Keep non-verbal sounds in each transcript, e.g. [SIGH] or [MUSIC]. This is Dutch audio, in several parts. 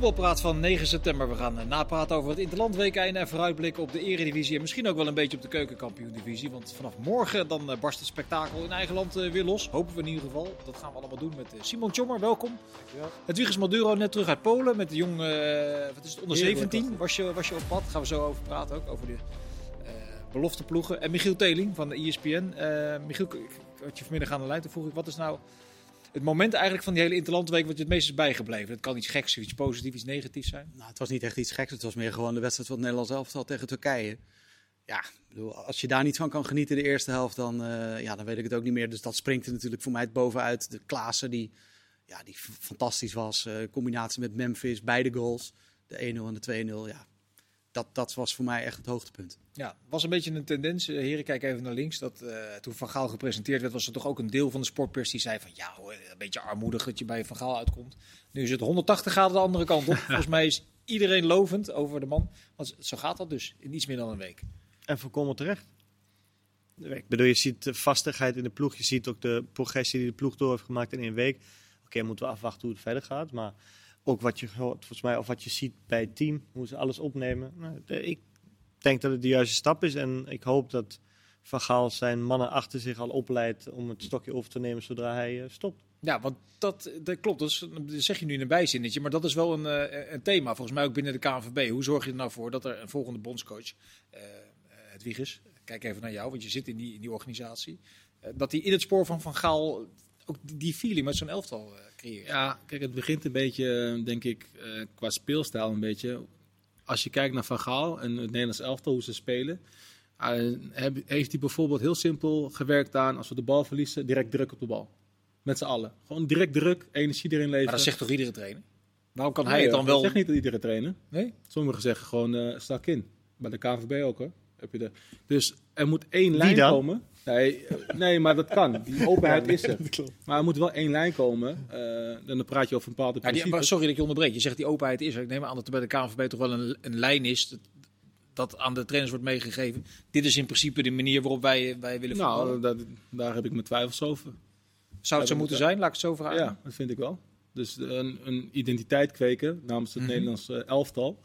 voetbalpraat van 9 september. We gaan eh, napraten over het Interland WK en vooruitblikken op de Eredivisie. En misschien ook wel een beetje op de Keukenkampioen-divisie. Want vanaf morgen dan eh, barst het spektakel in eigen land eh, weer los. Hopen we in ieder geval. Dat gaan we allemaal doen met Simon Tjommer. Welkom. Het Wiegers Maduro net terug uit Polen met de jong, wat is het, onder 17 was je, was je op pad. Daar gaan we zo over praten ook. Over de uh, belofteploegen. En Michiel Teling van de ESPN. Michiel, wat je vanmiddag aan de lijn, toen vroeg ik, wat is nou het moment eigenlijk van die hele Interlandweek wat je het meest is bijgebleven? Het kan iets geks, iets positiefs, iets negatiefs zijn. Nou, het was niet echt iets geks. Het was meer gewoon de wedstrijd van het Nederlands elftal tegen Turkije. Ja, als je daar niet van kan genieten de eerste helft, dan, uh, ja, dan weet ik het ook niet meer. Dus dat springt er natuurlijk voor mij het bovenuit. De Klaassen die, ja, die fantastisch was. Uh, combinatie met Memphis, beide goals. De 1-0 en de 2-0. Ja, dat, dat was voor mij echt het hoogtepunt. Ja, was een beetje een tendens. Eh, heren, kijk even naar links. Dat, uh, toen Van Gaal gepresenteerd werd, was er toch ook een deel van de sportpers die zei van ja, hoor, een beetje armoedig dat je bij Van Gaal uitkomt. Nu is het 180 graden de andere kant op. [LAUGHS] Volgens mij is iedereen lovend over de man. Want zo gaat dat dus in iets meer dan een week. En voorkomen terecht. Ik bedoel, je ziet de vastigheid in de ploeg. Je ziet ook de progressie die de ploeg door heeft gemaakt in één week. Oké, moeten we afwachten hoe het verder gaat. Maar ook wat je hoort, volgens mij, of wat je ziet bij het team, hoe ze alles opnemen. Nou, ik denk dat het de juiste stap is en ik hoop dat Van Gaal zijn mannen achter zich al opleidt om het stokje over te nemen zodra hij uh, stopt. Ja, want dat, dat klopt. Dat, zeg je nu in een bijzinnetje. Maar dat is wel een, uh, een thema, volgens mij ook binnen de KNVB. Hoe zorg je er nou voor dat er een volgende bondscoach, uh, het Wiegers, kijk even naar jou, want je zit in die, in die organisatie, dat hij in het spoor van Van Gaal ook die feeling met zo'n elftal Ja, kijk, het begint een beetje, denk ik, qua speelstijl een beetje als je kijkt naar Van Gaal en het Nederlands elftal, hoe ze spelen, uh, heeft hij bijvoorbeeld heel simpel gewerkt aan als we de bal verliezen, direct druk op de bal. Met z'n allen. Gewoon direct druk, energie erin leveren. Maar dat zegt toch iedere trainer? Waarom kan hij het dan wel... Dat zegt niet iedere trainer. Nee? Sommigen zeggen gewoon uh, stak in. Bij de KNVB ook hoor. Heb je de... Dus er moet één lijn komen. Nee, nee, maar dat kan. Die [LAUGHS] openheid is er. Maar er moet wel één lijn komen. Uh, dan praat je over een bepaalde ja, die, Sorry dat ik je onderbreek. Je zegt die openheid is er. Ik neem aan dat er bij de KNVB toch wel een, een lijn is dat aan de trainers wordt meegegeven. Dit is in principe de manier waarop wij, wij willen voetballen. Nou, daar heb ik mijn twijfels over. Zou het zo moeten zijn? Laat ik het zo vragen. Ja, dat vind ik wel. Dus een, een identiteit kweken namens het mm Nederlands elftal.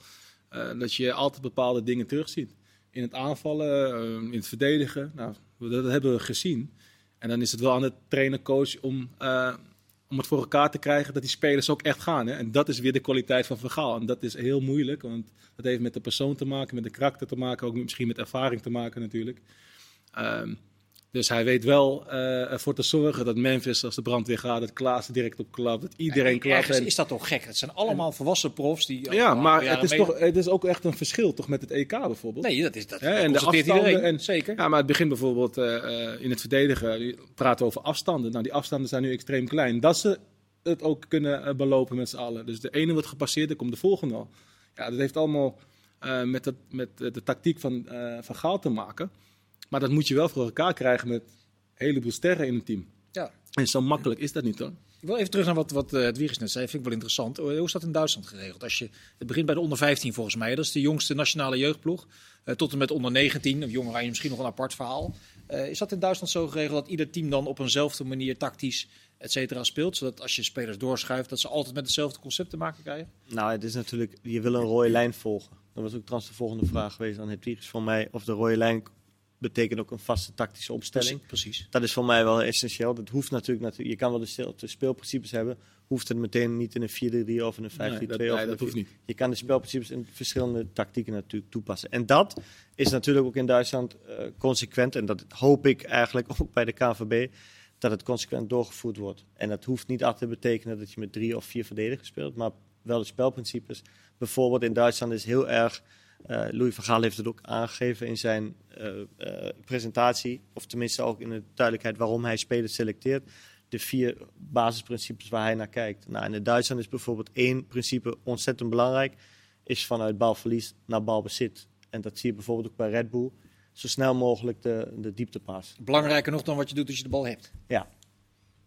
Uh, dat je altijd bepaalde dingen terugziet. In het aanvallen, uh, in het verdedigen. Nou, dat hebben we gezien. En dan is het wel aan de trainer-coach om, uh, om het voor elkaar te krijgen dat die spelers ook echt gaan. Hè? En dat is weer de kwaliteit van Vergaal. En dat is heel moeilijk, want dat heeft met de persoon te maken, met de karakter te maken, ook misschien met ervaring te maken natuurlijk. Um, dus hij weet wel uh, ervoor te zorgen dat Memphis, als de brandweer gaat, dat Klaas direct op klapt, dat iedereen klapt. Ergens is dat toch gek? Het zijn allemaal volwassen profs die... Ja, maar het is, toch, het is ook echt een verschil toch met het EK bijvoorbeeld. Nee, dat is dat. Ja, en de afstanden, en, zeker. Ja, maar het begint bijvoorbeeld uh, in het verdedigen, praten over afstanden. Nou, die afstanden zijn nu extreem klein. Dat ze het ook kunnen belopen met z'n allen. Dus de ene wordt gepasseerd, dan komt de volgende al. Ja, dat heeft allemaal met, het, met de tactiek van, van Gaal te maken. Maar dat moet je wel voor elkaar krijgen met een heleboel sterren in een team. Ja. En zo makkelijk is dat niet hoor. Ik wil even terug naar wat, wat uh, het Wiegers net zei. Vind ik wel interessant. Hoe is dat in Duitsland geregeld? Als je, het begint bij de onder 15 volgens mij. Dat is de jongste nationale jeugdploeg. Uh, tot en met onder 19. Of jonger misschien nog een apart verhaal. Uh, is dat in Duitsland zo geregeld dat ieder team dan op eenzelfde manier tactisch et cetera speelt? Zodat als je spelers doorschuift, dat ze altijd met hetzelfde concept te maken krijgen? Nou, het is natuurlijk, je wil een rode lijn volgen. Dat was ook trouwens de volgende vraag geweest aan het Wiegers voor mij. Of de rode lijn betekent ook een vaste tactische opstelling. Precies. Dat is voor mij wel essentieel. Dat hoeft natuurlijk, je kan wel de, de speelprincipes hebben, hoeft het meteen niet in een 4-3 of in een 5-3-2. Nee, dat, nee, dat hoeft niet. Je kan de spelprincipes in verschillende tactieken natuurlijk toepassen. En dat is natuurlijk ook in Duitsland uh, consequent, en dat hoop ik eigenlijk [LAUGHS] ook bij de KVB, dat het consequent doorgevoerd wordt. En dat hoeft niet altijd te betekenen dat je met drie of vier verdedigers speelt, maar wel de spelprincipes. Bijvoorbeeld in Duitsland is heel erg uh, Louis van Gaal heeft het ook aangegeven in zijn uh, uh, presentatie, of tenminste ook in de duidelijkheid waarom hij spelers selecteert. De vier basisprincipes waar hij naar kijkt. Nou, in Duitsland is bijvoorbeeld één principe ontzettend belangrijk, is vanuit balverlies naar balbezit. En dat zie je bijvoorbeeld ook bij Red Bull. Zo snel mogelijk de, de dieptepas. Belangrijker nog dan wat je doet als je de bal hebt. Ja,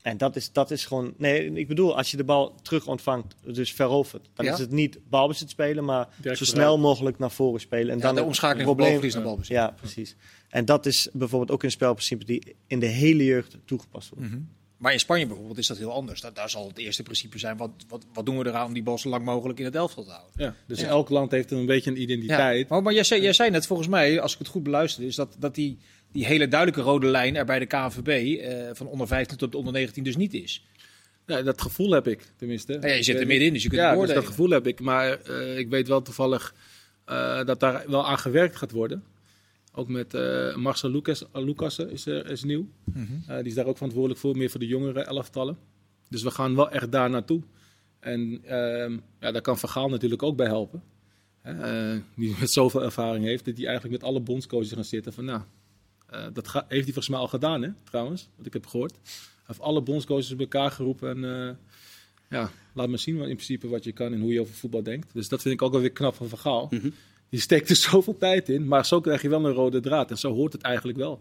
en dat is, dat is gewoon. Nee, ik bedoel, als je de bal terug ontvangt, dus verovert, dan is het niet balbezit spelen, maar zo snel mogelijk naar voren spelen. En dan de omschakeling van balverlies naar balbezit. Ja, precies. En dat is bijvoorbeeld ook een spelprincipe die in de hele jeugd toegepast wordt. Mhm. Maar in Spanje bijvoorbeeld is dat heel anders. Daar, daar zal het eerste principe zijn, wat, wat, wat doen we eraan om die bal zo lang mogelijk in het elftal te houden? Ja, dus Ja. elk land heeft een beetje een identiteit. Maar, maar jij, zei, jij zei net volgens mij, als ik het goed beluisterde, is dat, dat die, die hele duidelijke rode lijn er bij de KNVB eh, van onder 15 tot onder 19 dus niet is. Ja, dat gevoel heb ik tenminste. Ja, je zit er middenin, dus je kunt ja, het dus dat gevoel heb ik. Maar eh, ik weet wel toevallig eh, dat daar wel aan gewerkt gaat worden. Ook met eh, Marcel Lucas, Lucassen is, er, is nieuw. Mhm. Die is daar ook verantwoordelijk voor, meer voor de jongere elftallen. Dus we gaan wel echt daar naartoe. En ehm, ja, daar kan Van Gaal natuurlijk ook bij helpen. Die met [LAUGHS] zoveel ervaring heeft, dat hij eigenlijk met alle bondscoaches gaan zitten. Van, nou, eh, dat ga- heeft hij volgens mij al gedaan, hè, trouwens, wat ik heb gehoord. Hij heeft alle bondscoaches bij elkaar geroepen en eh, ja, laat me zien wat, in principe wat je kan en hoe je over voetbal denkt. Dus dat vind ik ook wel weer knap van Van Gaal. Mhm. Die steekt er [LAUGHS] zoveel tijd in, maar zo krijg je wel een rode draad. En zo hoort het eigenlijk wel.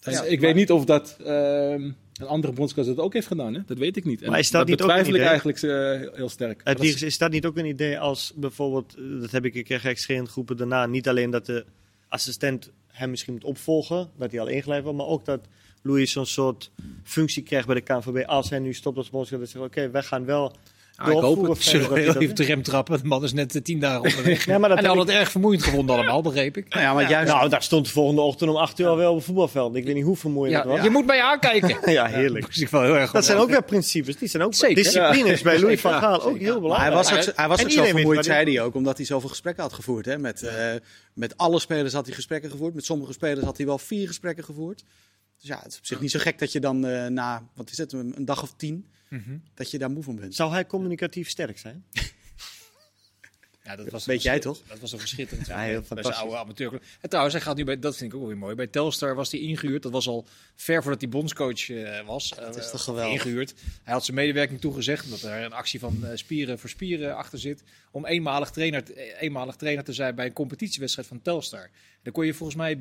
En Ja, ik weet niet of dat ehm, een andere bondscoach dat ook heeft gedaan. Hè? Dat weet ik niet. En Maar is dat niet ook betwijfel een ik eigenlijk eh, heel, sterk. Het is, is dat niet ook een idee als bijvoorbeeld, dat heb ik een keer gekscherend geroepen daarna, niet alleen dat de assistent hem misschien moet opvolgen, dat hij al ingeleid maar ook dat Louis zo'n soort functie krijgt bij de KNVB als hij nu stopt als bondscoach. Dat zegt, oké, wij gaan wel Ja, ik hoop het. Zullen dat we heel dat even de rem trappen? De man is net eh, tien dagen onderweg. [LAUGHS] Ja, maar dat en had het erg vermoeiend gevonden allemaal, begreep ik. Nou ja, maar juist... Nou, daar stond de volgende ochtend om 8 uur alweer op het voetbalveld. Ik weet niet hoe vermoeiend Ja, het was. Je moet mij aankijken. [LAUGHS] Ja, heerlijk. Wel heel erg Dat zijn ook weer principes. Die zijn ook Zeker. disciplines bij Louis van Gaal. Ook heel Maar hij belangrijk. was ook, hij was ook zo vermoeid, zei hij ook, omdat hij zoveel gesprekken had gevoerd. Hè? Met, eh, met alle spelers had hij gesprekken gevoerd. Met sommige spelers had hij wel vier gesprekken gevoerd. Dus ja, het is op zich niet zo gek dat je dan eh, na, wat is het, een een dag of tien, Mhm. dat je daar moe van bent. Zou hij communicatief sterk zijn? [LAUGHS] Ja, dat was Weet jij toch? Dat was een verschitterend. Ja, heel bij zijn oude amateurclub. En trouwens, hij gaat nu bij, dat vind ik ook wel weer mooi. Bij Telstar was hij ingehuurd. Dat was al ver voordat hij bondscoach eh, was. Dat is Eh, toch geweldig? Ingehuurd. Hij had zijn medewerking toegezegd, omdat er een actie van eh, spieren voor spieren achter zit, om eenmalig trainer, te- eenmalig trainer te zijn bij een competitiewedstrijd van Telstar. Dan kon je volgens mij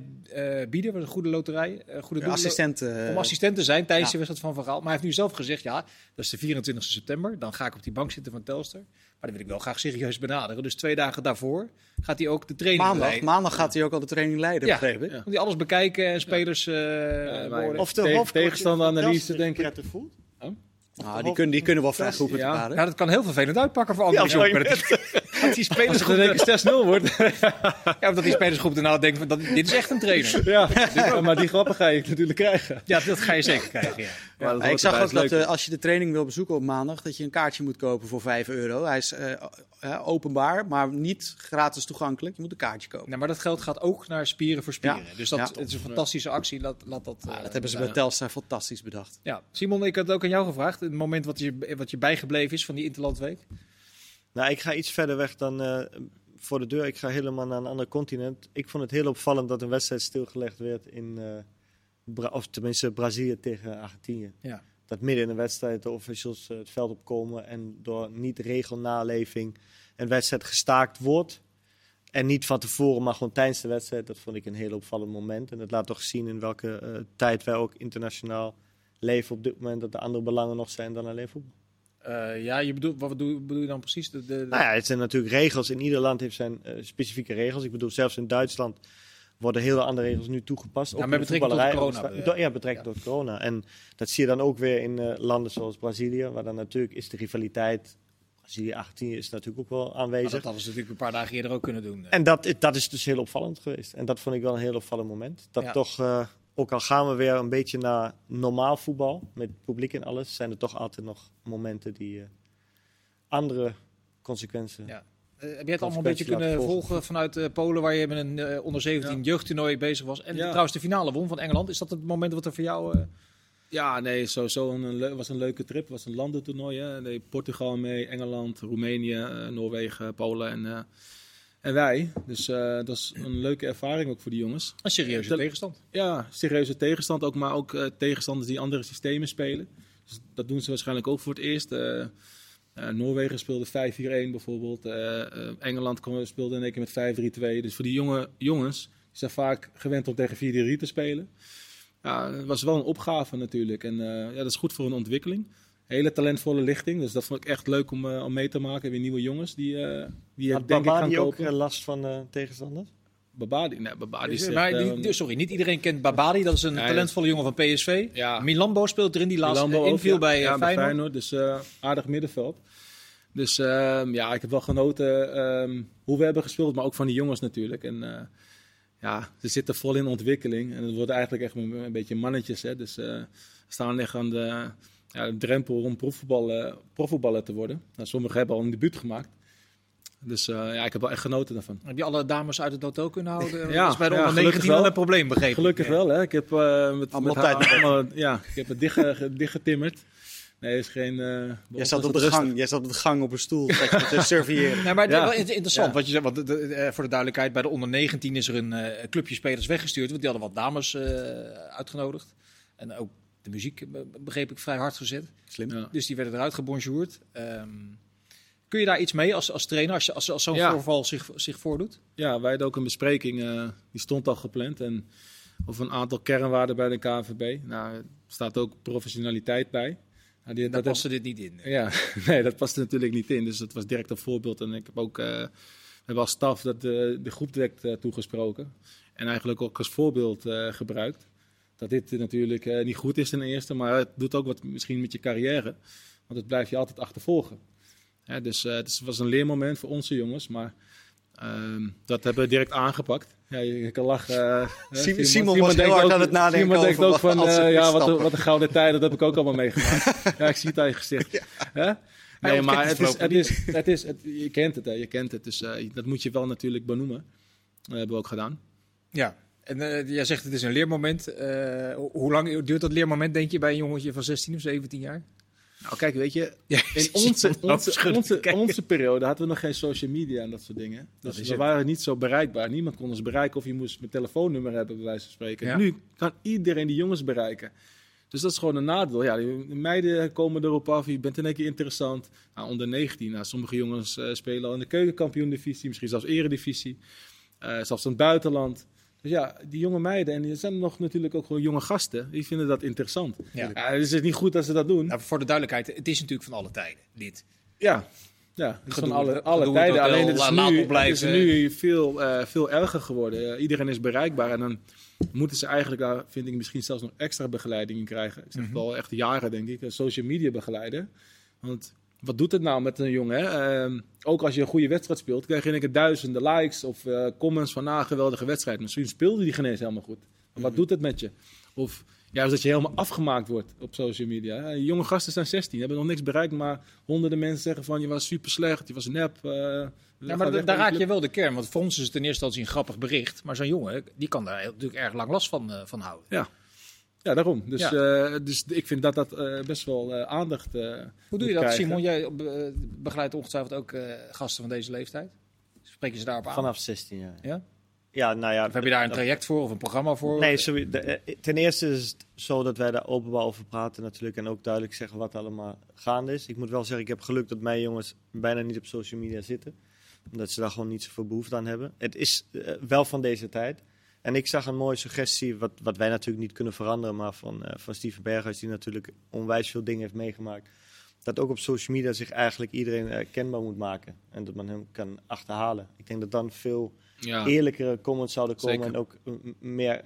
bieden, was een goede loterij, goede doel- assistent. om assistent te zijn tijdens ja. de wedstrijd van Van Gaal. Maar hij heeft nu zelf gezegd, ja, dat is de 24 september. Dan ga ik op die bank zitten van Telstar. Maar dat wil ik wel graag serieus benaderen. Dus twee dagen daarvoor gaat hij ook de training maandag, leiden. maandag gaat hij ook al de training leiden, Ja. begreep ik. Ja. Moet hij alles bekijken en spelers eh maar- beoordelen. Of de hoofdcoach tegenstanderanalyse, denk ik. prettig voelt? Nou, die, kunnen, die kunnen wel vrij goed met Ja. elkaar. Ja, dat kan heel vervelend uitpakken voor anderen. Ja, [LAUGHS] [LAUGHS] dat, dat die spelersgroep, het in één keer 6-0 wordt. [LAUGHS] ja, dat die spelersgroep daarna denkt, van, dat, dit is echt een trainer. [LAUGHS] ja, [LAUGHS] maar die grappen ga je natuurlijk krijgen. Ja, dat ga je zeker krijgen, ja. Dat ik zag ook dat eh, als je de training wil bezoeken op maandag, dat je een kaartje moet kopen voor 5 euro. Hij is eh, eh, openbaar, maar niet gratis toegankelijk. Je moet een kaartje kopen. Nou, maar dat geld gaat ook naar Spieren voor Spieren. Ja. Dus dat Ja. het is een fantastische actie. Laat, laat dat, Ja, eh, dat hebben ze bij Telstar fantastisch bedacht. Ja, Simon, ik had ook aan jou gevraagd. Het moment wat je, wat je bijgebleven is van die Interlandweek. Nou, ik ga iets verder weg dan eh, voor de deur. Ik ga helemaal naar een ander continent. Ik vond het heel opvallend dat een wedstrijd stilgelegd werd in, eh, of tenminste Brazilië tegen Argentinië. Ja. Dat midden in de wedstrijd de officials eh, het veld opkomen en door niet regelnaleving een wedstrijd gestaakt wordt. En niet van tevoren, maar gewoon tijdens de wedstrijd. Dat vond ik een heel opvallend moment. En dat laat toch zien in welke tijd wij ook internationaal leven op dit moment. Dat er andere belangen nog zijn dan alleen voetbal. Eh, ja, je bedoelt, wat bedoel, bedoel je dan precies? De, Nou ja, het zijn natuurlijk regels. In ieder land heeft zijn eh, specifieke regels. Ik bedoel, zelfs in Duitsland worden hele andere regels nu toegepast. Ja, ook met betrekking tot corona, Ja, betrekking tot corona. En dat zie je dan ook weer in eh, landen zoals Brazilië, waar dan natuurlijk is de rivaliteit. Brazilië 18 is natuurlijk ook wel Maar aanwezig. dat hadden ze natuurlijk een paar dagen eerder ook kunnen doen. En dat, dat is dus heel opvallend geweest. En dat vond ik wel een heel opvallend moment. Dat Ja. toch, ook al gaan we weer een beetje naar normaal voetbal, met publiek en alles, zijn er toch altijd nog momenten die eh, andere consequenties Ja. Eh, heb jij het allemaal een beetje kunnen volgen vanuit eh, Polen, waar je met een eh, onder 17 Ja. jeugdtoernooi bezig was? En Ja. trouwens de finale won van Engeland. Is dat het moment wat er voor jou... eh, Ja, nee, sowieso een, was een leuke trip. Het was een landentoernooi. Hè. Nee, Portugal mee, Engeland, Roemenië, eh, Noorwegen, Polen en, eh, en wij. Dus eh, dat is een leuke ervaring ook voor die jongens. een serieuze Dat- tegenstand? Ja, serieuze tegenstand ook, maar ook eh, tegenstanders die andere systemen spelen. Dus dat doen ze waarschijnlijk ook voor het eerst. Eh, Noorwegen speelde 5-4-1 bijvoorbeeld. Engeland speelde in één keer met 5-3-2. Dus voor die jonge jongens die zijn vaak gewend om tegen 4-3 te spelen. Ja, het was wel een opgave natuurlijk. En ja, dat is goed voor een ontwikkeling. Hele talentvolle lichting. Dus dat vond ik echt leuk om, eh, om mee te maken. Weer nieuwe jongens die, eh die Had denk ik gaan Babadi ook kopen. eh, last van eh, tegenstanders? Babadi. Nee, Babadi is maar, eh, die- sorry, niet iedereen kent Babadi. Dat is een talentvolle jongen van PSV. Ja. Milambo speelt erin, die laatst Lambo eh, ook, inviel ja. bij, ja, Feyenoord. Dus eh, aardig middenveld. Dus ehm, ja, ik heb wel genoten ehm, hoe we hebben gespeeld, maar ook van die jongens natuurlijk. En eh, ja, ze zitten vol in ontwikkeling. En het worden eigenlijk echt een, een beetje mannetjes. Hè? Dus eh, staan echt aan de, ja, de drempel om profvoetballer, profvoetballer te worden. Nou, sommigen hebben al een debuut gemaakt. Dus eh, ja, ik heb wel echt genoten daarvan. Heb je alle dames uit het hotel kunnen houden? [LAUGHS] Ja, dat is bij de ja, onder gelukkig 19 wel een probleem, begrepen. Gelukkig wel, hè. Ik heb, eh met, Allemaal met tijd. haar allemaal- ja, ik heb het dicht, ge- dichtgetimmerd. Nee, is geen... eh, Jij zat, op de rustig. gang, jij zat op de gang op een stoel [LAUGHS] te surveilleren. Nee, maar het is Ja. wel inter- interessant Ja. wat je zegt. Want de- de- voor de duidelijkheid, bij de onder 19 is er een eh, clubje spelers weggestuurd. Want die hadden wat dames eh, uitgenodigd. En ook de muziek, begreep ik, vrij hard gezet. Slim. Ja. Dus die werden eruit gebonjourd. Ehm, kun je daar iets mee als, als trainer, als, je- als, als zo'n Ja. voorval zich, zich voordoet? Ja, wij hadden ook een bespreking, eh, die stond al gepland. En over een aantal kernwaarden bij de KNVB. Nou, er staat ook professionaliteit bij. Nou, die, Daar dat paste dit niet in. Ja, [LAUGHS] nee, dat past er natuurlijk niet in. Dus dat was direct een voorbeeld. En ik heb ook, eh, we hebben als staf dat, eh, de groep direct toegesproken. En eigenlijk ook als voorbeeld eh, gebruikt. Dat dit natuurlijk eh, niet goed is ten eerste, maar het doet ook wat misschien met je carrière. Want het blijft je altijd achtervolgen. Hè, dus eh, het is- was een leermoment voor onze jongens, maar ehm, dat hebben we direct aangepakt. Ja, je, je kan lachen. eh, [LAUGHS] Simon- Simon was heel hard ook- aan het nadenken Simon denkt ook van, eh, ja, wat, wat een gouden tijd, dat heb ik ook allemaal [LAUGHS] meegemaakt. ja, ik zie het aan je gezicht. [LAUGHS] Hè? Nee, maar het het is, het is, het is, het, je kent het, hè, je kent het. Dus eh, dat moet je wel natuurlijk benoemen. Dat hebben we ook gedaan. Ja. En eh, jij zegt het is een leermoment. Eh, ho- hoe lang duurt dat leermoment, denk je, bij een jongetje van 16 of 17 jaar? Nou, kijk, weet je, [LAUGHS] Ja, in onze, onze, onze, periode hadden we nog geen social media en dat soort dingen. Dus we het. waren niet zo bereikbaar. Niemand kon ons bereiken of je moest mijn telefoonnummer hebben, bij wijze van spreken. Ja. Nu kan iedereen die jongens bereiken. Dus dat is gewoon een nadeel. Ja, die meiden komen erop af, je bent in één keer interessant. Nou, onder 19, nou, sommige jongens eh, spelen al in de keukenkampioen-divisie, misschien zelfs eredivisie. zelfs in het buitenland. Dus ja, die jonge meiden, en er zijn nog natuurlijk ook gewoon jonge gasten, die vinden dat interessant. Ja. Ja, dus het is niet goed dat ze dat doen. Nou, voor de duidelijkheid, het is natuurlijk van alle tijden, dit. Ja, ja het is Gedoe- van alle, tijden. hotel, Alleen het is, nu, het is nu veel, eh, veel erger geworden. Eh, iedereen is bereikbaar en dan moeten ze eigenlijk daar, vind ik, misschien zelfs nog extra begeleiding in krijgen. Ik zeg het al echt jaren, denk ik. Een social media begeleider. Want wat doet het nou met een jongen? Hè? Ehm, ook als je een goede wedstrijd speelt, krijg je in keer duizenden likes of eh, comments van, ah, geweldige wedstrijd. Misschien speelde die geen eens helemaal goed. Maar wat doet het met je? Of juist dat je helemaal afgemaakt wordt op social media. jonge gasten zijn 16, hebben nog niks bereikt, maar honderden mensen zeggen van, je was super slecht, je was nep. eh, Ja, maar da- daar raak je wel de kern. Want voor ons is het in eerste instantie een grappig bericht. Maar zo'n jongen, die kan daar natuurlijk erg lang last van, eh, van houden. Ja, daarom. Dus, Ja. eh, dus ik vind dat dat eh, best wel eh, aandacht eh, Hoe doe je dat, krijgen. Simon? Jij begeleidt ongetwijfeld ook eh, gasten van deze leeftijd. Spreek je ze daarop aan? Vanaf 16 jaar. Ja? Ja, nou ja. Of heb je daar een traject voor of een programma voor? Nee, sorry, de- ten eerste is het zo dat wij daar openbaar over praten natuurlijk. En ook duidelijk zeggen wat allemaal gaande is. Ik moet wel zeggen, ik heb geluk dat mijn jongens bijna niet op social media zitten. Omdat ze daar gewoon niet zoveel behoefte aan hebben. Het is wel van deze tijd. En ik zag een mooie suggestie, wat, wat wij natuurlijk niet kunnen veranderen. Maar van, eh, van Steven Berghuis, die natuurlijk onwijs veel dingen heeft meegemaakt. Dat ook op social media zich eigenlijk iedereen eh, kenbaar moet maken. En dat men hem kan achterhalen. Ik denk dat dan veel Ja. eerlijkere comments zouden komen Zeker. en ook m- meer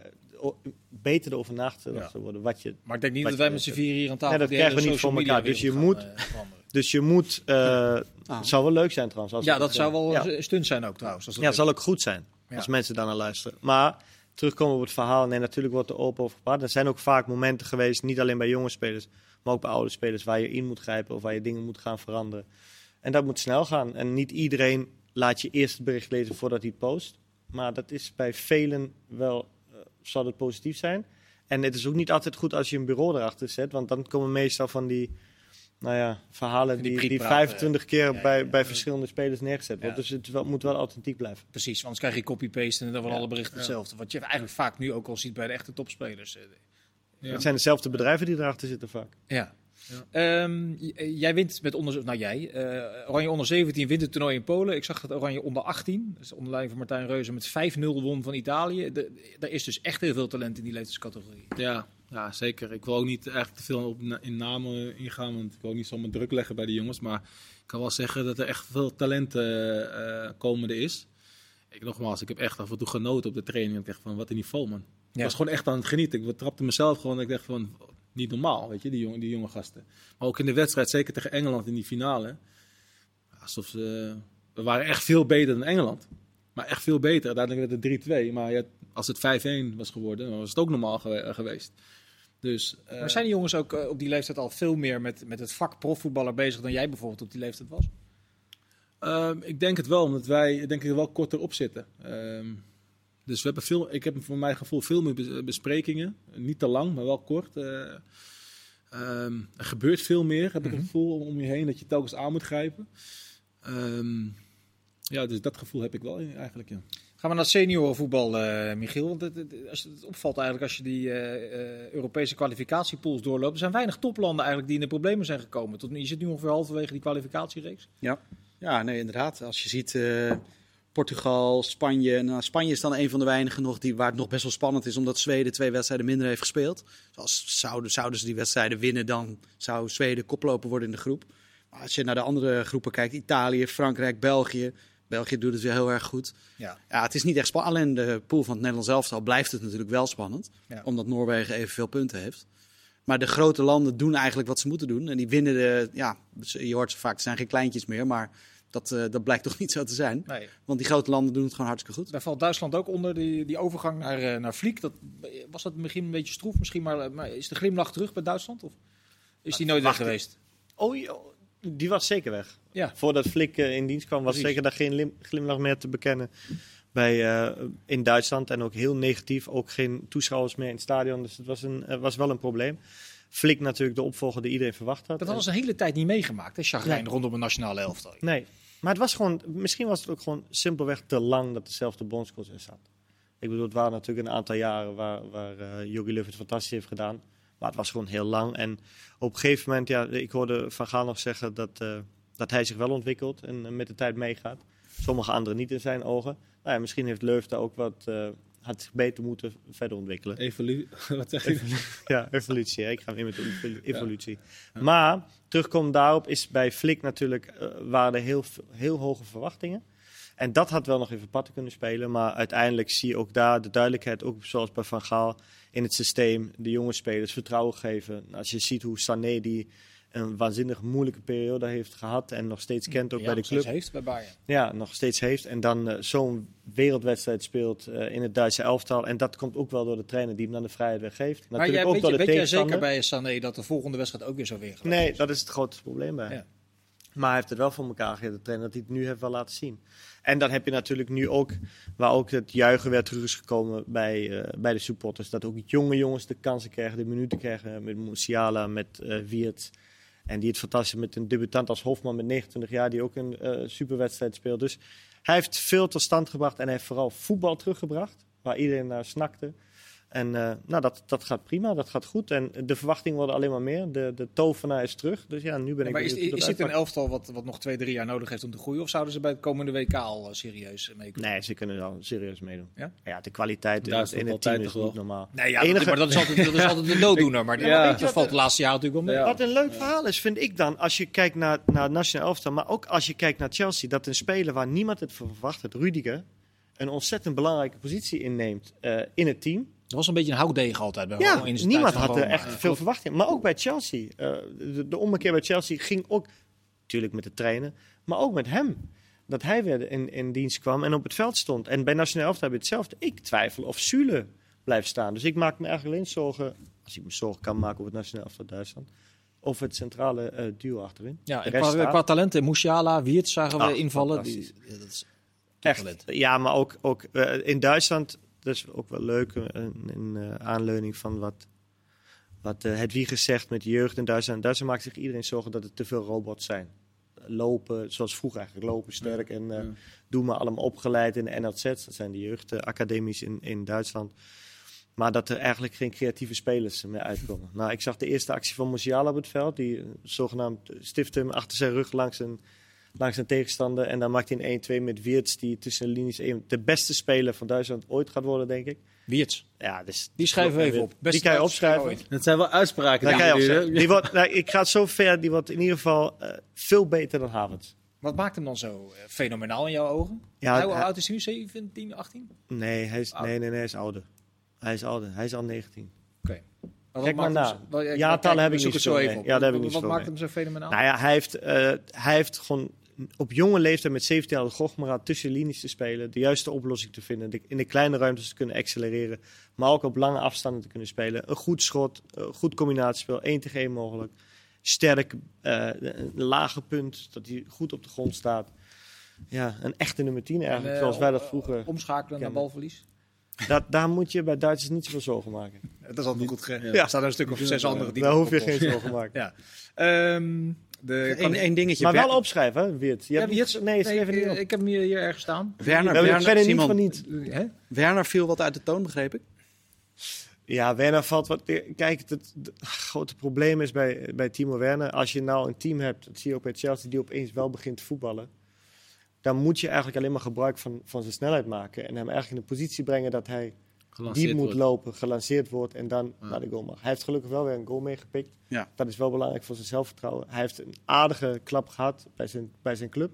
beter erover nagedacht Ja. worden. Wat je, Maar ik denk niet dat wij je- met z'n vier hier aan tafel Nee, dat krijgen we niet voor elkaar. Dus je wereld moet- eh, dus je moet. uh, Ah. Het zou wel leuk zijn trouwens. Als Ja, dat zou wel ja. een stunt zijn ook trouwens. Als dat Ja, het zal ook goed zijn Als mensen daar naar luisteren. Maar terugkomen op het verhaal. Nee, natuurlijk wordt er open over gepraat. Er zijn ook vaak momenten geweest, niet alleen bij jonge spelers, maar ook bij oude spelers, waar je in moet grijpen of waar je dingen moet gaan veranderen. En dat moet snel gaan. En niet iedereen laat je eerst het bericht lezen voordat hij post. Maar dat is bij velen wel, eh, zal het positief zijn. En het is ook niet altijd goed als je een bureau erachter zet, want dan komen meestal van die, nou ja, verhalen Die die, die, prietpraat, 25 keer ja, bij, ja, bij ja. verschillende spelers neergezet wordt. Ja. Dus het wel- moet wel authentiek blijven. Precies, anders krijg je copy-paste en dan van Ja. alle berichten hetzelfde. Wat je eigenlijk vaak nu ook al ziet bij de echte topspelers. eh, Ja. Het zijn dezelfde bedrijven die erachter zitten vaak. Ja. Ja. Ehm, jij wint met onder, nou jij, eh, Oranje onder 17 wint het toernooi in Polen. Ik zag dat Oranje onder 18, dus onder leiding van Martijn Reuzen, met 5-0 won van Italië. De, er is dus echt heel veel talent in die leeftijdscategorie. Ja, ja, zeker. Ik wil ook niet eigenlijk te veel op in namen ingaan, want ik wil ook niet zomaar druk leggen bij de jongens. Maar ik kan wel zeggen dat er echt veel talent eh, eh, komende is. Ik, nogmaals, ik heb echt af en toe genoten op de training. Ik dacht van, wat een niveau, man. Ik Ja. was gewoon echt aan het genieten. Ik trapte mezelf gewoon. Ik dacht van, niet normaal, weet je, die jonge, die jonge gasten. Maar ook in de wedstrijd, zeker tegen Engeland in die finale. Alsof ze... We waren echt veel beter dan Engeland. Maar echt veel beter. Uiteindelijk werd het 3-2. Maar ja, als het 5-1 was geworden, dan was het ook normaal gewe- geweest. Dus, eh, Maar zijn die jongens ook eh, op die leeftijd al veel meer met, met het vak profvoetballer bezig dan jij bijvoorbeeld op die leeftijd was? Ehm, ik denk het wel, omdat wij denk ik er wel korter op zitten. Ehm, dus we hebben veel, ik heb voor mijn gevoel veel meer bes- besprekingen. Niet te lang, maar wel kort. Eh, ehm, er gebeurt veel meer, heb ik het gevoel om je heen, dat je telkens aan moet grijpen. Ja, dus dat gevoel heb ik wel eigenlijk, ja. Gaan we naar seniorenvoetbal, eh Michiel. Want het, het, opvalt eigenlijk als je die eh, eh, Europese kwalificatiepools doorloopt. Er zijn weinig toplanden eigenlijk die in de problemen zijn gekomen. Tot, nu- je zit nu ongeveer halverwege die kwalificatiereeks. Ja. ja, nee, inderdaad. Als je ziet Portugal, Spanje. Nou, Spanje is dan een van de weinigen nog die, waar het nog best wel spannend is, omdat Zweden twee wedstrijden minder heeft gespeeld. Dus zouden, zouden ze die wedstrijden winnen, dan zou Zweden koploper worden in de groep. Maar als je naar de andere groepen kijkt, Italië, Frankrijk, België. België doet het weer heel erg goed. Ja. Ja, het is niet echt spannend. Alleen de pool van het Nederlands elftal blijft het natuurlijk wel spannend. Ja. Omdat Noorwegen evenveel punten heeft. Maar de grote landen doen eigenlijk wat ze moeten doen. En die winnen de. Ja, je hoort ze vaak, het zijn geen kleintjes meer. Maar dat, eh, dat blijkt toch [LAUGHS] niet zo te zijn. Nee. Want die grote landen doen het gewoon hartstikke goed. Daar valt Duitsland ook onder, die, die overgang naar, eh, naar Vliek. Dat, was dat misschien een beetje stroef misschien, maar, maar is de glimlach terug bij Duitsland? Of is die nooit weg geweest? Oh, ja, die was zeker weg. Ja. Voordat Flik eh, in dienst kwam, was Precies. zeker daar geen lim- glimlach meer te bekennen bij, eh, in Duitsland. En ook heel negatief, ook geen toeschouwers meer in het stadion. Dus het was, een, eh, was wel een probleem. Flik natuurlijk de opvolger die iedereen verwacht had. Dat hadden ze een hele tijd niet meegemaakt, hè, Chagrijn, Nee. rondom een nationale elftal. Nee, maar het was gewoon, misschien was het ook gewoon simpelweg te lang dat dezelfde bondscoach er zat. Ik bedoel, het waren natuurlijk een aantal jaren waar, waar eh Jogi Löw het fantastisch heeft gedaan. Maar het was gewoon heel lang. En op een gegeven moment, ja, ik hoorde Van Gaal nog zeggen dat, eh, dat hij zich wel ontwikkelt en eh, met de tijd meegaat. Sommige anderen niet in zijn ogen. Nou ja, misschien heeft Löw daar ook wat, eh, had zich beter moeten verder ontwikkelen. Evolu [LAUGHS] wat zeg je? [LAUGHS] Ja, evolutie. hè. Ik ga weer met evolutie. Maar terugkomen daarop is bij Flik natuurlijk waren er heel, heel hoge verwachtingen. En dat had wel nog even patten kunnen spelen. Maar uiteindelijk zie je ook daar de duidelijkheid, ook zoals bij Van Gaal, in het systeem. De jonge spelers vertrouwen geven. Als je ziet hoe Sané die een waanzinnig moeilijke periode heeft gehad en nog steeds kent ook Ja, bij de nog steeds club. heeft bij Bayern. Ja, nog steeds heeft. En dan eh, zo'n wereldwedstrijd speelt eh, in het Duitse elftal. En dat komt ook wel door de trainer die hem dan de vrijheid weer geeft. Maar Natuurlijk jij, ook door je, de weet jij zeker bij Sané dat de volgende wedstrijd ook weer zo weer gaat? Nee, dat is het grootste probleem bij. hem. Ja. Maar hij heeft het wel voor elkaar gegeven, de trainer, dat hij het nu heeft wel laten zien. En dan heb je natuurlijk nu ook, waar ook het juichen weer terug is gekomen bij, eh, bij de supporters. Dat ook jonge jongens de kansen krijgen, de minuten krijgen. Met Musiala, met eh Wiert. En die het fantastisch met een debutant als Hofman met 29 jaar, die ook een eh, superwedstrijd speelt. Dus hij heeft veel tot stand gebracht en hij heeft vooral voetbal teruggebracht, waar iedereen naar snakte. En eh, nou, dat, dat gaat prima, dat gaat goed. En de verwachtingen worden alleen maar meer. De, de tovenaar is terug. Dus ja, nu ben ik maar is, is dit een elftal wat, wat nog twee, drie jaar nodig heeft om te groeien? Of zouden ze bij het komende WK al eh, serieus mee kunnen? Nee, ze kunnen wel serieus meedoen. Ja? de kwaliteit in, Duitsland in het team is toch niet normaal. Nee, ja, Enige- maar dat is altijd, dat is altijd de [LAUGHS] nooddoener. Maar [LAUGHS] Ja. dat, dat valt de laatste jaren natuurlijk wel mee. Ja. Wat een leuk verhaal is, vind ik dan, als je kijkt naar, naar het nationaal elftal, maar ook als je kijkt naar Chelsea, dat een speler waar niemand het voor verwacht had, Rudiger, een ontzettend belangrijke positie inneemt eh, in het team. Dat was een beetje een houtdegen altijd. Bij Ja, niemand had er Roma. echt veel verwachting. Maar ook bij Chelsea. Eh, de, de ommekeer bij Chelsea ging ook, natuurlijk met de trainer, maar ook met hem. Dat hij weer in, in dienst kwam en op het veld stond. En bij Nationaal Elftal heb je hetzelfde. Ik twijfel of Sule blijft staan. Dus ik maak me eigenlijk alleen zorgen, als ik me zorgen kan maken op het Nationaal Elftal Duitsland, over het centrale eh, duo achterin. Ja, en qua, qua talenten, Musiala, Wiert zagen we Ah, invallen. Die, ja, dat is Echt. talent. Ja, maar ook, ook eh, in Duitsland, dat is ook wel leuk, eh, in eh, aanleuning van wat, wat eh Hedwiges zegt met de jeugd in Duitsland. Duitsland maakt zich iedereen zorgen dat er te veel robots zijn. Lopen, zoals vroeger eigenlijk, lopen sterk en eh, ja. doen maar allemaal opgeleid in de NLZ. Dat zijn de jeugdacademies in, in Duitsland. Maar dat er eigenlijk geen creatieve spelers meer uitkomen. Nou, ik zag de eerste actie van Musiala op het veld. Die zogenaamd stift hem achter zijn rug langs een, langs een tegenstander. En dan maakt hij een 1-2 met Wiertz, die tussen de linies een- de beste speler van Duitsland ooit gaat worden, denk ik. Wiertz. Ja, dus, Die schrijven we even op. Die Beste kan je opschrijven. ooit. Dat zijn wel uitspraken. Die kan je. Die wordt, nou, ik ga het zo ver, die wordt in ieder geval eh, veel beter dan Havertz. Wat maakt hem dan zo eh, fenomenaal in jouw ogen? Ja, Hoe oud is hij nu? 17, 18? nee, hij is, nee, nee, nee, hij is ouder. Hij is ouder. Hij is al 19. Oké. Maar Kijk maar hem ja, kijk, heb ik niet zo. Ja, daar heb ik niet Wat maakt mee. hem zo fenomenaal? Nou ja, hij heeft, eh, hij heeft gewoon op jonge leeftijd met 17 jaar de tussen de linies te spelen, de juiste oplossing te vinden, de- in de kleine ruimtes te kunnen accelereren, maar ook op lange afstanden te kunnen spelen. Een goed schot, een goed combinatiespel, 1 tegen 1 mogelijk. Sterk, eh, een lage punt, dat hij goed op de grond staat. Ja, een echte nummer 10 eigenlijk, En, eh, zoals wij dat vroeger... Omschakelen naar balverlies? Dat, daar moet je bij Duitsers niet zoveel zorgen maken. Dat is altijd goed geregeld. Ja. Er staan er een stuk of zes andere die Daar hoef je geen zorgen te maken. Ja. Ehm, de Eén één dingetje. Maar wel opschrijven, hè, Weert. Je hebt nee, schrijf nee, het niet ik, op. ik heb hem hier, hier ergens staan. Werner, ik Werner, niet Simon, van niet. Hè? Werner viel wat uit de toon, begreep ik. Ja, Werner valt wat. Kijk, het, het, het grote probleem is bij, bij Timo Werner. Als je nou een team hebt, dat zie je ook bij Chelsea, die opeens wel begint te voetballen. Dan moet je eigenlijk alleen maar gebruik van, van zijn snelheid maken. En hem eigenlijk in een positie brengen dat hij Gelanceerd diep moet wordt. lopen, gelanceerd wordt en dan Ja. naar de goal mag. Hij heeft gelukkig wel weer een goal meegepikt. Ja. Dat is wel belangrijk voor zijn zelfvertrouwen. Hij heeft een aardige klap gehad bij zijn, bij zijn club.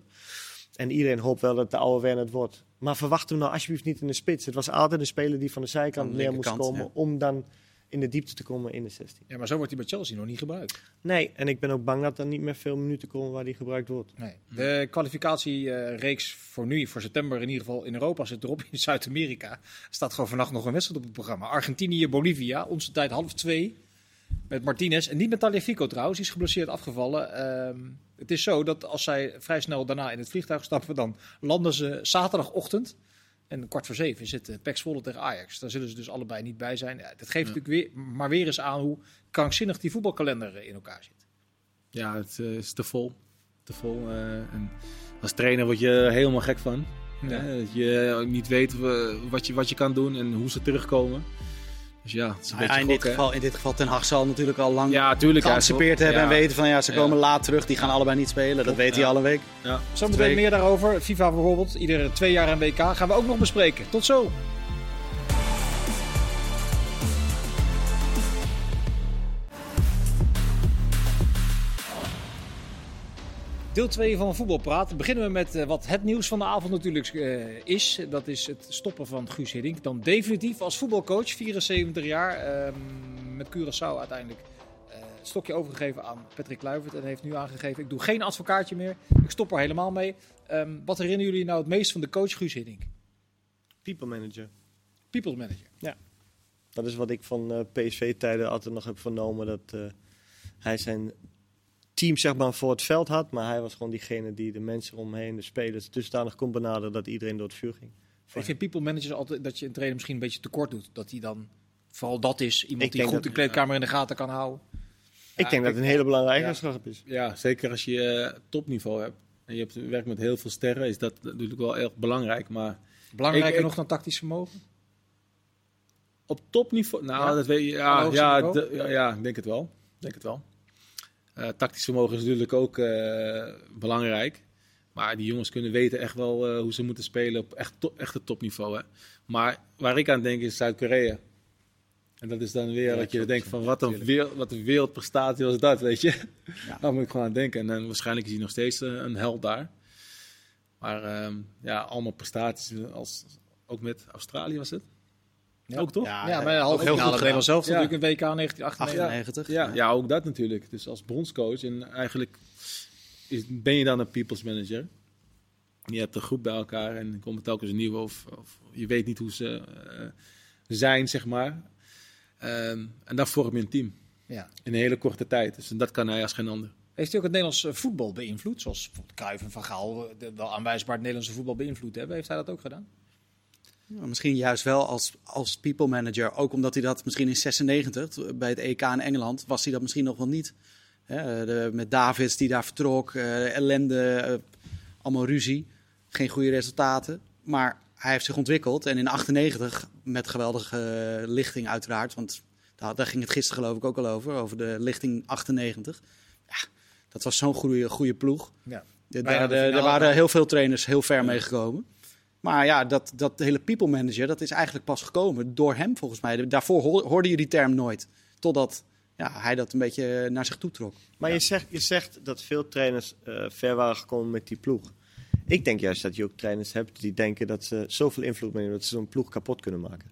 En iedereen hoopt wel dat de oude Werner het wordt. Maar verwacht hem nou alsjeblieft niet in de spits. Het was altijd een speler die van de zijkant de neer moest komen ja. om dan in de diepte te komen in de 16. Ja, maar zo wordt hij bij Chelsea nog niet gebruikt. Nee, en ik ben ook bang dat er niet meer veel minuten komen waar die gebruikt wordt. Nee. De kwalificatiereeks voor nu, voor september in ieder geval in Europa, zit erop. In Zuid-Amerika staat gewoon vannacht nog een wedstrijd op het programma. Argentinië, Bolivia, onze tijd half twee. Met Martinez. En niet met Taliafico trouwens, die is geblesseerd afgevallen. Ehm, het is zo dat als zij vrij snel daarna in het vliegtuig stappen, dan landen ze zaterdagochtend. En kwart voor zeven zit uh, Zwolle tegen Ajax. Daar zullen ze dus allebei niet bij zijn. Ja, dat geeft Ja. natuurlijk weer, maar weer eens aan hoe krankzinnig die voetbalkalender eh, in elkaar zit. Ja, het eh, is te vol. Te vol. eh, en als trainer word je er helemaal gek van. Ja. Dat je niet weet wat je, wat je kan doen en hoe ze terugkomen. Dus ja, het is een ja, beetje in, dit geval, in dit geval Ten Hag zal natuurlijk al lang Ja, tuurlijk. geanticipeerd hebben en weten van ja, ze Ja. komen laat terug. Die gaan allebei niet spelen. Dat weet hij al een week. Ja. Zometeen meer daarover. FIFA bijvoorbeeld, iedere twee jaar een WK gaan we ook nog bespreken. Tot zo. Deel 2 van Voetbalpraat. Beginnen we met eh, wat het nieuws van de avond natuurlijk eh, is. Dat is het stoppen van Guus Hiddink. Dan definitief als voetbalcoach, 74 jaar. ehm, met Curaçao uiteindelijk eh, het stokje overgegeven aan Patrick Kluivert. En heeft nu aangegeven, ik doe geen advocaatje meer. Ik stop er helemaal mee. Ehm, wat herinneren jullie nou het meest van de coach Guus Hiddink? People manager. People's manager. Dat is wat ik van eh, PSV-tijden altijd nog heb vernomen. Dat eh, hij zijn team zeg maar, voor het veld had. Maar hij was gewoon diegene die de mensen omheen, de spelers, dusdanig kon benaderen dat iedereen door het vuur ging. Ik vind people managers altijd dat je een trainer misschien een beetje tekort doet. Dat hij dan vooral dat is. Iemand Ik die goed dat- de kleedkamer in de gaten kan houden. ik denk dat het een hele belangrijke eigenschap is. Ja, zeker als je eh, topniveau hebt. En je hebt, werkt met heel veel sterren, is dat natuurlijk wel erg belangrijk. Maar Belangrijker Ik- ik- nog dan tactisch vermogen. op topniveau, nou, Ja? dat weet je, ja, ja, de- ja, ja, ik denk het wel. Ik Denk het wel. Eh, tactisch vermogen is natuurlijk ook eh, belangrijk. Maar die jongens kunnen weten echt wel eh, hoe ze moeten spelen op echt, to echt het topniveau. Hè. Maar waar ik aan denk is Zuid-Korea. En dat is dan weer Ja, dat je denkt van wat een, wereld, wat een wereldprestatie was dat, weet je. [LAUGHS] Daar moet ik gewoon aan denken. En waarschijnlijk is hij nog steeds een held daar. Maar ehm, ja, allemaal prestaties, als, ook met Australië was het. Ja. Ook toch? Ja, Ja, maar de halve ook heel goed Nederland zelf Ja. natuurlijk een WK 1998. 98. Ja, ja, ook dat natuurlijk. Dus als bondscoach en eigenlijk is, ben je dan een people's manager. Je hebt een groep bij elkaar en er komen telkens nieuwe of, of je weet niet hoe ze eh, zijn, zeg maar. Ehm, en dan vorm je een team Ja. in een hele korte tijd. Dus dat kan hij als geen ander. Heeft hij ook het Nederlands eh, voetbal beïnvloed? Zoals bijvoorbeeld Cruijff en Van Gaal eh, de- wel aanwijsbaar het Nederlandse voetbal beïnvloed hebben. Heeft hij dat ook gedaan? Ja, misschien juist wel als, als people manager. Ook omdat hij dat misschien in 96 bij het EK in Engeland was hij dat misschien nog wel niet. Hè, de, met Davids die daar vertrok, eh, ellende, eh, allemaal ruzie, geen goede resultaten. Maar hij heeft zich ontwikkeld en in 98 met geweldige eh, lichting uiteraard, want daar, daar ging het gisteren geloof ik ook al over, over de lichting 98. Ja, dat was zo'n goede, goede ploeg. Ja. De- daar de er waren heel veel trainers heel ver mee gekomen. Maar ja, dat, dat hele people manager, dat is eigenlijk pas gekomen door hem volgens mij. Daarvoor hoor- hoorde je die term nooit. Totdat ja, hij dat een beetje naar zich toe trok. Maar je, zegt, je zegt dat veel trainers eh, ver waren gekomen met die ploeg. Ik denk juist dat je ook trainers hebt die denken dat ze zoveel invloed meenemen dat ze zo'n ploeg kapot kunnen maken.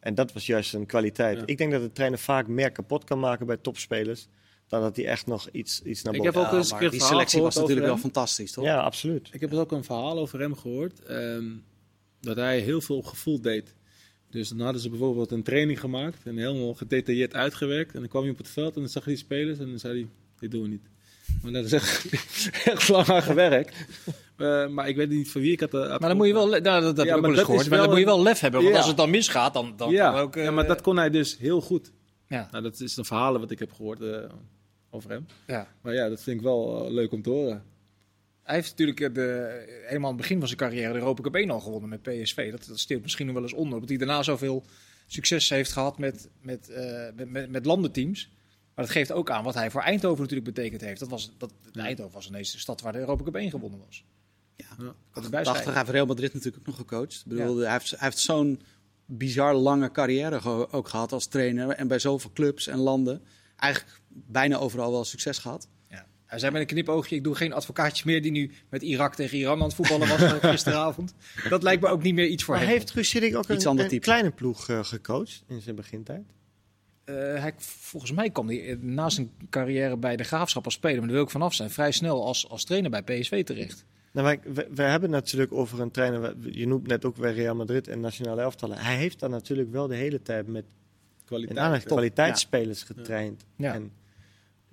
En dat was juist een kwaliteit. Ja. Ik denk dat de trainer vaak meer kapot kan maken bij topspelers dan dat hij echt nog iets, iets naar Ik boven heb ook eens een maar keer die selectie was natuurlijk wel fantastisch, toch? Ja, absoluut. Ik heb dus ook een verhaal over hem gehoord. ehm, dat hij heel veel op gevoel deed. Dus dan hadden ze bijvoorbeeld een training gemaakt en helemaal gedetailleerd uitgewerkt. En dan kwam hij op het veld en dan zag hij die spelers en dan zei hij, dit doen we niet. Maar dat is echt, [LAUGHS] echt lang aan gewerkt. Eh, maar ik weet niet van wie ik had. eh, Maar dan moet je wel, nou, dat, dat Ja, heb ik wel eens gehoord, maar dan moet je wel lef hebben. Want Ja. als het dan misgaat, dan, dan ja, ook... eh, ja, maar dat kon hij dus heel goed. Ja, Nou, dat is een verhalen wat ik heb gehoord eh, over hem. ja. Maar ja, dat vind ik wel eh, leuk om te horen. Hij heeft natuurlijk eh, de, helemaal aan het begin van zijn carrière de Europa Cup 1 al gewonnen met PSV. Dat, dat steelt misschien nog wel eens onder. Omdat hij daarna zoveel succes heeft gehad met, met, eh, met, met, met landenteams. Maar dat geeft ook aan wat hij voor Eindhoven natuurlijk betekend heeft. Dat was, dat, Eindhoven was ineens de stad waar de Europa Cup 1 gewonnen was. Ja. Ja. Prachtig, hij heeft Real Madrid natuurlijk ook nog gecoacht. Ik bedoel, hij heeft, hij heeft zo'n bizar lange carrière ge- ook gehad als trainer. En bij zoveel clubs en landen. Eigenlijk bijna overal wel succes gehad. Ja. Hij zei met een knipoogje, ik doe geen advocaatje meer die nu met Irak tegen Iran aan het voetballen was eh, gisteravond. Dat lijkt me ook niet meer iets voor Maar hem. heeft Guus Hiddink ook Iets een, ander een type. kleine ploeg eh, gecoacht in zijn begintijd? Eh, hij, volgens mij kwam hij na zijn carrière bij de Graafschap als speler, maar daar wil ik vanaf zijn, vrij snel als, als trainer bij PSV terecht. Nou, wij, we, we hebben het natuurlijk over een trainer. Je noemt net ook weer Real Madrid en nationale elftallen. Hij heeft daar natuurlijk wel de hele tijd met Kwaliteit. kwaliteitsspelers getraind. Ja. En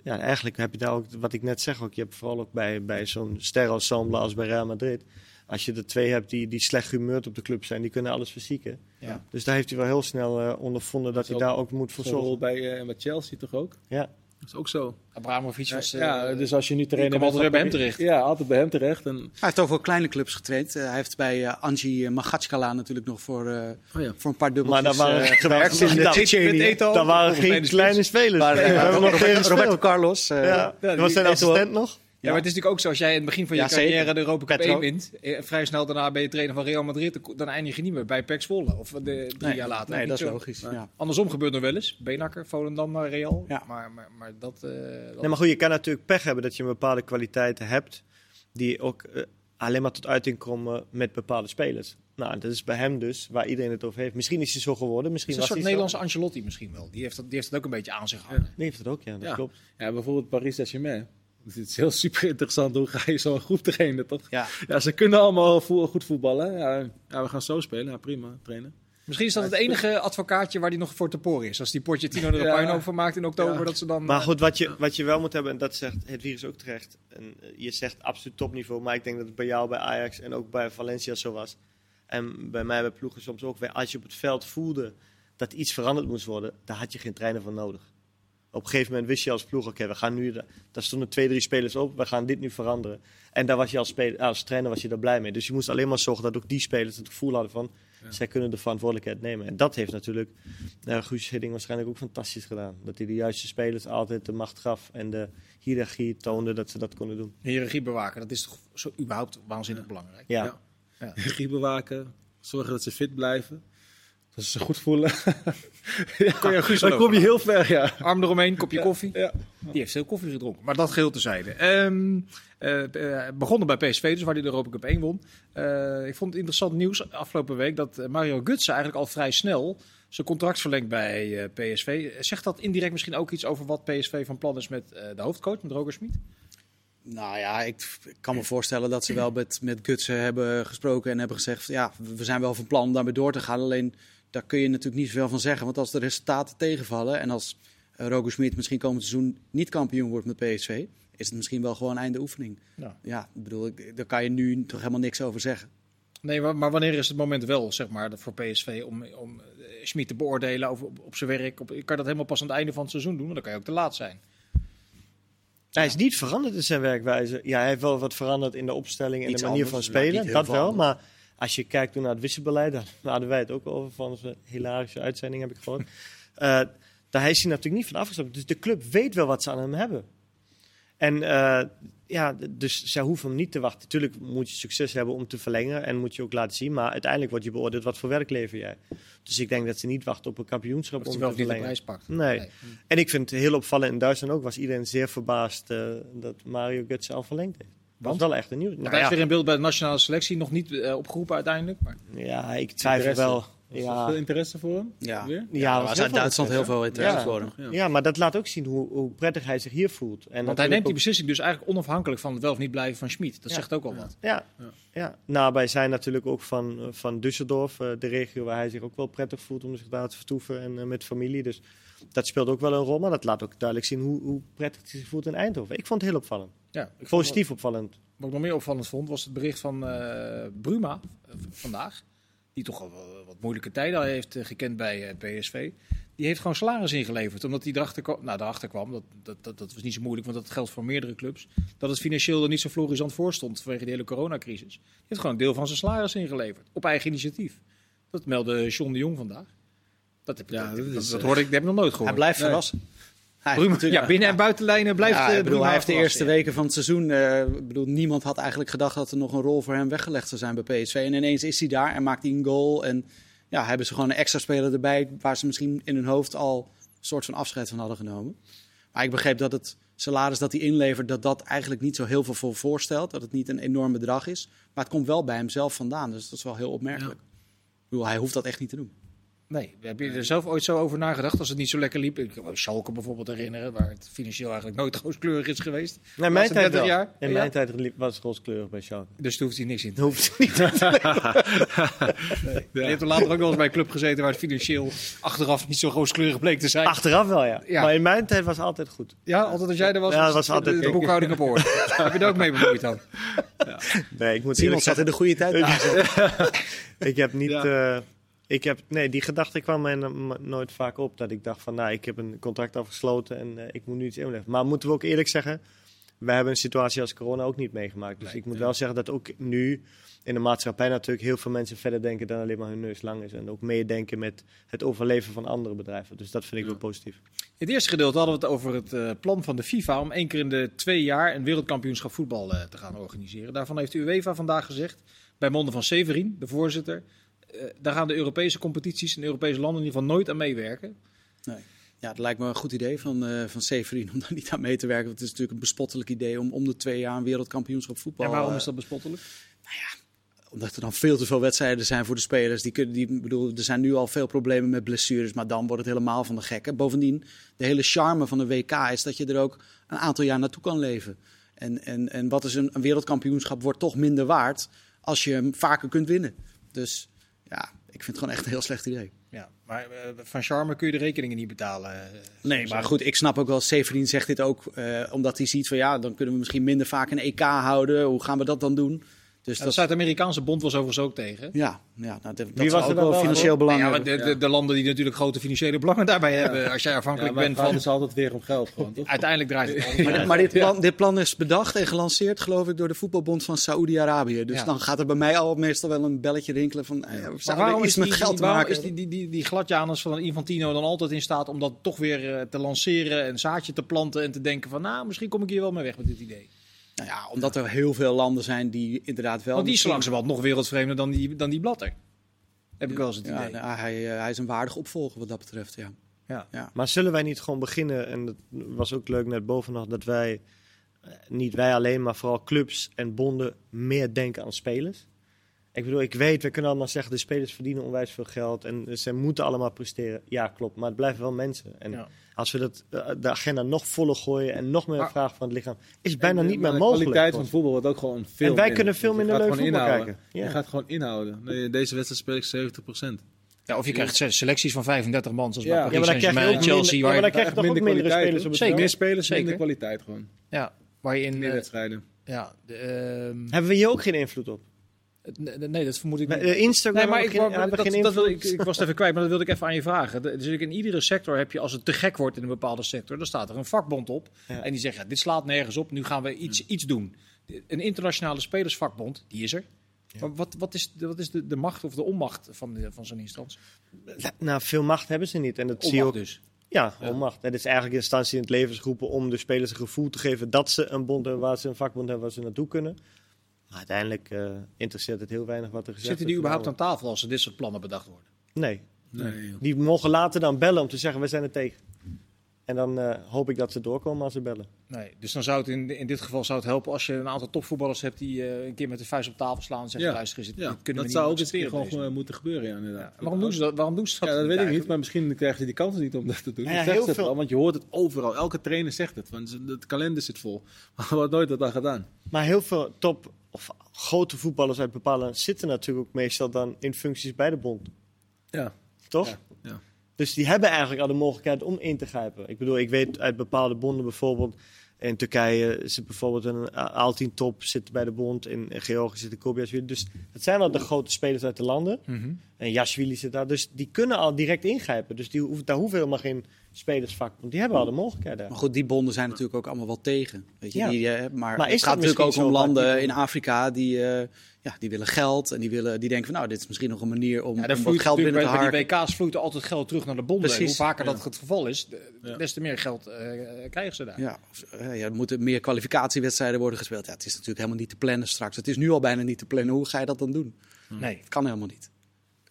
ja, eigenlijk heb je daar ook, wat ik net zeg, ook, je hebt vooral ook bij, bij zo'n sterrensemble als bij Real Madrid. Als je er twee hebt die, die slecht gehumeurd op de club zijn, die kunnen alles verzieken. Ja. Dus daar heeft hij wel heel snel eh, ondervonden dat Dat hij daar ook moet voor zorgen. bij, eh, bij Chelsea toch ook? Ja. Dat is ook zo. Abramovic was... eh, ja, dus als je nu bent, altijd bij hem dan- terecht. Ja, altijd bij hem terecht. En, Hij heeft ook wel kleine clubs getraind. Eh, hij heeft bij eh, Angie Magatskala natuurlijk nog voor, eh, oh ja. voor een paar Maar dubbeltjes daar waren, eh, gewerkt. in de [LAUGHS] daar, waren geen bij kleine spelers. Maar, Nee, eh, we hebben nog geen Roberto. Carlos. eh, Ja, dat was zijn assistent nog. Ja, maar het is natuurlijk ook zo, als jij in het begin van je Ja, carrière zeker. de Europa Cup Petro. 1 wint, eh, vrij snel daarna ben je trainer van Real Madrid, dan- eindig je niet meer bij PEC Zwolle. Of de, drie Nee, jaar later. Nee, dat is logisch. Ja. Andersom gebeurt nog wel eens. Benakker, Volendam naar Real. Ja. Maar, maar, maar dat... eh, dat- Nee, maar goed, je kan natuurlijk pech hebben dat je een bepaalde kwaliteiten hebt die ook eh, alleen maar tot uiting komen met bepaalde spelers. Nou, dat is bij hem dus, waar iedereen het over heeft. Misschien is hij zo geworden, Het misschien is een was soort. Nederlandse Ancelotti misschien wel. Die heeft, dat, die heeft het ook een beetje aan zich hangen. Die heeft het ook, ja, dat Ja. klopt. ja, bijvoorbeeld Paris Saint-Germain. Het is heel super interessant. Hoe ga je zo'n groep trainen, toch? Ja. Ja, ze kunnen allemaal vo- goed voetballen. Ja, ja, we gaan zo spelen. Ja, prima, trainen. Misschien is dat het enige advocaatje waar die nog voor te poren is. Als die Pochettino er een Ja. puinhoop van maakt in oktober, Ja. dat ze dan... Maar eh, goed, wat je, wat je wel moet hebben, en dat zegt het virus ook terecht. En, eh, je zegt absoluut topniveau, maar ik denk dat het bij jou, bij Ajax en ook bij Valencia zo was. En bij mij bij ploegen soms ook weer. Als je op het veld voelde dat iets veranderd moest worden, daar had je geen trainer voor nodig. Op een gegeven moment wist je als ploeg, oké, we gaan nu, daar stonden twee, drie spelers op, we gaan dit nu veranderen. En daar was je als, speler, als trainer was je daar blij mee. Dus je moest alleen maar zorgen dat ook die spelers het gevoel hadden van, zij kunnen de verantwoordelijkheid nemen. En dat heeft natuurlijk uh, Guus Hidding waarschijnlijk ook fantastisch gedaan. Dat hij de juiste spelers altijd de macht gaf en de hiërarchie toonde dat ze dat konden doen. hiërarchie bewaken, dat is toch zo überhaupt waanzinnig belangrijk. Ja, Ja. Ja. Regie bewaken. Zorgen dat ze fit blijven. Dat ze zich goed voelen. [LAUGHS] ja, Kon je dan kom je heel ver, ja. Arm eromheen, kopje koffie. ja. Die heeft veel koffie gedronken. Maar dat geheel tezijde. Ehm eh, eh, begonnen bij PSV, dus waar hij de Europa Cup 1 won. Eh, ik vond het interessant nieuws afgelopen week dat Mario Götze eigenlijk al vrij snel zijn contract verlengt bij eh, PSV. Zegt dat indirect misschien ook iets over wat PSV van plan is met eh, de hoofdcoach, met Roger Smit? Nou ja, ik, ik kan me voorstellen dat ze wel met, met Gutsen hebben gesproken en hebben gezegd: ja, we zijn wel van plan om daarmee door te gaan. Alleen daar kun je natuurlijk niet zoveel van zeggen. Want als de resultaten tegenvallen en als uh, Roger Smit misschien komend seizoen niet kampioen wordt met PSV, is het misschien wel gewoon einde oefening. Ja. Ja, ik bedoel, ik, daar kan je nu toch helemaal niks over zeggen. Nee, maar, wanneer is het moment wel, zeg maar, voor PSV om, om eh, Schmid te beoordelen over, op, op zijn werk? Op, kan je dat helemaal pas aan het einde van het seizoen doen? Want dan kan je ook te laat zijn. Hij is niet veranderd in zijn werkwijze. Ja, hij heeft wel wat veranderd in de opstelling en Iets de manier anders, van spelen. Dat wel. Maar als je kijkt toen naar het wisselbeleid, daar [LAUGHS] hadden wij het ook over van onze hilarische uitzending, heb ik gehoord. [LAUGHS] Eh, daar is hij natuurlijk niet van afgestapt. Dus de club weet wel wat ze aan hem hebben. En eh, ja, dus zij hoeven hem niet te wachten. Tuurlijk moet je succes hebben om te verlengen en moet je ook laten zien. Maar uiteindelijk wordt je beoordeeld wat voor werk lever jij. Dus ik denk dat ze niet wachten op een kampioenschap om wel te verlengen. prijs pakt. Nee. En ik vind het heel opvallend in Duitsland ook, was iedereen zeer verbaasd eh, dat Mario Götze al verlengd heeft. Dat Want? was wel echt een Nou hij is ja, weer in beeld bij de nationale selectie. Nog niet eh, opgeroepen uiteindelijk. Maar ja, ik twijfel Interesse. wel. Er Ja, veel interesse voor hem? Ja, Weer? ja, ja, uit Duitsland heel interesse. veel interesse Ja. voor hem. Ja. Ja, maar dat laat ook zien hoe, hoe prettig hij zich hier voelt. En Want hij neemt die beslissing dus eigenlijk onafhankelijk van het wel of niet blijven van Schmid. Dat Ja. zegt ook al wat. Ja, Ja. ja. nou, wij zijn natuurlijk ook van, eh, van Düsseldorf, eh, de regio waar hij zich ook wel prettig voelt om zich daar te vertoeven en met familie. Dus dat speelt ook wel een rol, maar dat laat ook duidelijk zien hoe, hoe prettig hij zich voelt in Eindhoven. Ik vond het heel opvallend. Ja, Positief opvallend. Wat, ik nog meer opvallend vond, was het bericht van eh, Bruma eh, vandaag. Die toch al wat moeilijke tijden heeft eh, gekend bij PSV. Die heeft gewoon salaris ingeleverd. Omdat hij erachter kwam, nou, erachter kwam dat, dat, dat, dat was niet zo moeilijk, want dat geldt voor meerdere clubs. Dat het financieel er niet zo florisant voor stond vanwege de hele coronacrisis. Die heeft gewoon een deel van zijn salaris ingeleverd. Op eigen initiatief. Dat meldde John de Jong vandaag. Dat, heb, Ja, dat, dat dat, is, dat eh, hoorde ik, dat heb ik nog nooit Hij gehoord. blijft Nee. verrassen. Hij Bruma, natuurlijk- ja, binnen- en buitenlijnen blijft Ja, eh, ik bedoel, hij heeft de verrassen, eerste ja. weken van het seizoen. eh, ik bedoel, niemand had eigenlijk gedacht dat er nog een rol voor hem weggelegd zou zijn bij PSV. En ineens is hij daar en maakt hij een goal. En ja, hebben ze gewoon een extra speler erbij. Waar ze misschien in hun hoofd al een soort van afscheid van hadden genomen. Maar ik begreep dat het salaris dat hij inlevert, dat dat eigenlijk niet zo heel veel voor voorstelt. Dat het niet een enorm bedrag is. Maar het komt wel bij hem zelf vandaan. Dus dat is wel heel opmerkelijk. Ik bedoel, hij hoeft dat echt niet te doen. Nee, heb je er zelf ooit zo over nagedacht als het niet zo lekker liep? Ik kan me Schalke bijvoorbeeld herinneren, waar het financieel eigenlijk nooit [LAUGHS] rooskleurig is geweest. Nee, mijn tijd 30 wel. jaar? In Ja. mijn tijd liep- was het rooskleurig bij Schalke. Dus daar hoeft hij niks in te hoeft niet. [LAUGHS] Je hebt er later ook wel eens bij een club gezeten waar het financieel achteraf niet zo rooskleurig bleek te zijn. Achteraf wel, ja. Ja. Maar in mijn tijd was het altijd goed. Ja, altijd als jij er was, Ja, was was altijd de, ook. boekhouding op orde. [LAUGHS] heb je er ook mee bemoeid dan? Nee, ik moet Simon eerlijk zat in de goede tijd. naast. ik heb niet... Ja. Ik heb, nee, die gedachte kwam mij no- nooit vaak op. Dat ik dacht van, nou, ik heb een contract afgesloten en eh, ik moet nu iets inleggen. Maar moeten we ook eerlijk zeggen, wij hebben een situatie als corona ook niet meegemaakt. Dus Nee, ik moet nee. wel zeggen dat ook nu in de maatschappij natuurlijk heel veel mensen verder denken dan alleen maar hun neus lang is. En ook meedenken met het overleven van andere bedrijven. Dus dat vind ik Ja. wel positief. In het eerste gedeelte hadden we het over het eh, plan van de FIFA om één keer in de twee jaar een wereldkampioenschap voetbal eh, te gaan organiseren. Daarvan heeft de UEFA vandaag gezegd, bij monden van Severin, de voorzitter, daar gaan de Europese competities en Europese landen in ieder geval nooit aan meewerken. Ja, het lijkt me een goed idee van, eh van Severin om daar niet aan mee te werken. Want het is natuurlijk een bespottelijk idee om om de twee jaar een wereldkampioenschap voetbal... en waarom eh, is dat bespottelijk? Omdat er dan veel te veel wedstrijden zijn voor de spelers. Die kunnen, die, bedoel, er zijn nu al veel problemen met blessures, maar dan wordt het helemaal van de gekken. Bovendien, de hele charme van de WK is dat je er ook een aantal jaar naartoe kan leven. En, en, en wat is een, een wereldkampioenschap wordt toch minder waard als je hem vaker kunt winnen. Dus ja, ik vind het gewoon echt een heel slecht idee. Ja, maar eh, van Charme kun je de rekeningen niet betalen. eh, Nee, maar goed, ik snap ook wel, Severin zegt dit ook eh, omdat hij ziet van ja, dan kunnen we misschien minder vaak een EK houden. Hoe gaan we dat dan doen? Dus De Zuid-Amerikaanse bond was overigens ook tegen. ja, ja nou, dat, dat was er ook dan wel financieel voor? belang ja, de, de, de landen die natuurlijk grote financiële belangen daarbij hebben. Als jij afhankelijk bent het van... gaat dus altijd weer om geld gewoon, toch? Uiteindelijk draait het om. Maar, dit- maar dit, plan, dit plan is bedacht en gelanceerd, geloof ik, door de voetbalbond van Saoedi-Arabië. Dus Ja. dan gaat er bij mij al meestal wel een belletje rinkelen van, eh, Maar waarom er is die, met geld die- te waarom maken is die, die, die, die gladjanus van Infantino dan altijd in staat om dat toch weer eh, te lanceren, een zaadje te planten en te denken van, nou, misschien kom ik hier wel mee weg met dit idee. Nou ja, omdat er heel veel landen zijn die inderdaad wel... Want die is langzamerhand nog wereldvreemder dan die, dan die blatter. Heb ik wel eens het Ja, idee. nou, hij, eh, hij is een waardig opvolger wat dat betreft, ja. Maar zullen wij niet gewoon beginnen, en dat was ook leuk net boven nog, dat wij, eh, niet wij alleen, maar vooral clubs en bonden meer denken aan spelers? Ik bedoel, ik weet, we kunnen allemaal zeggen, de spelers verdienen onwijs veel geld en ze moeten allemaal presteren. Ja, klopt, maar het blijven wel mensen. En Ja. als we dat, eh, de agenda nog voller gooien en nog meer vragen van het lichaam, is bijna En, niet meer mogelijk. De kwaliteit van voetbal wordt ook gewoon veel en wij minder. kunnen veel Dus minder leuk voetbal inhouden. kijken. Ja. Je gaat gewoon inhouden. Nee, deze wedstrijd speel ik 70%. Ja, of je krijgt se- selecties van 35 man, zoals Ja. bij Ja, Paris maar dan krijg je Saint-Germain ook en Chelsea. minder, ja, maar waar dan je- krijg je toch ook mindere kwaliteit, spelers op Zeker. Meer spelers, Zeker. minder kwaliteit gewoon. ja, waar je in... Meer eh, wedstrijden. ja, de, ehm, Hebben we hier ook geen invloed op? Nee, nee, dat vermoed ik niet. eh, Instagram Nee, maar ik, hebben we geen, wou- hebben we dat, geen dat wil invloed. ik, ik was het even kwijt, maar dat wilde ik even aan je vragen. Dus in iedere sector heb je, als het te gek wordt in een bepaalde sector, dan staat er een vakbond op. Ja. En die zegt, ja, dit slaat nergens op, nu gaan we iets, iets doen. Een internationale spelersvakbond, die is er. Maar wat, wat is, de, wat is de, de macht of de onmacht van, de- van zo'n instantie? Nou, veel macht hebben ze niet. En dat zie je ook dus. Ja, Ja. onmacht. Het is eigenlijk een instantie in het leven geroepen om de spelers een gevoel te geven dat ze een bond hebben waar ze een vakbond hebben waar ze naartoe kunnen. Maar uiteindelijk eh, interesseert het heel weinig wat er gezegd Zitten die wordt. überhaupt aan tafel als er dit soort plannen bedacht worden? Nee. Nee. Die mogen later dan bellen om te zeggen we zijn er tegen. En dan eh, hoop ik dat ze doorkomen als ze bellen. Nee, dus dan zou het in, in dit geval zou het helpen als je een aantal topvoetballers hebt die eh, een keer met de vuist op tafel slaan en zeggen: Ja. luister, eens, dit, Ja, dit kunnen dat we zou niet ook eens een keer gewoon deze. eh, moeten gebeuren, ja, inderdaad. Ja, waarom doen ze dat? Waarom doen ze dat? Ja, dat weet ik niet, maar misschien krijgen ze die kans niet om dat te doen. Nou ja, heel het veel- want je hoort het overal. Elke trainer zegt het. Want het kalender zit vol. [LAUGHS] Maar er wordt nooit wat aan gedaan. Maar heel veel top of grote voetballers uit bepaalde zitten natuurlijk ook meestal dan in functies bij de bond. Ja. Toch? Dus die hebben eigenlijk al de mogelijkheid om in te grijpen. Ik bedoel, ik weet uit bepaalde bonden bijvoorbeeld. In Turkije zit bijvoorbeeld een Altin top zit bij de bond. In Georgië zit de Kobiasvili. Dus dat zijn al de grote spelers uit de landen. Mhm. En Yashvili zit daar. Dus die kunnen al direct ingrijpen. Dus die hoeven, daar hoeven helemaal geen spelersvak. Want die hebben al de mogelijkheid daar. Maar goed, die bonden zijn natuurlijk ook allemaal wel tegen. Weet je? Ja. Die, eh, maar, Maar is het gaat natuurlijk ook om landen die- in Afrika die, eh, ja, die willen geld. En die, willen, die denken van nou, dit is misschien nog een manier om, Ja, om daar wat geld binnen te natuurlijk bij, die WK's vloeit er altijd geld terug naar de bonden. En Precies. hoe vaker Ja. dat het geval is, des te meer geld eh, krijgen ze daar. Ja, of, ja, er moeten meer kwalificatiewedstrijden worden gespeeld. Ja, het is natuurlijk helemaal niet te plannen straks. Het is nu al bijna niet te plannen. Hoe ga je dat dan doen? Nee, Het kan helemaal niet.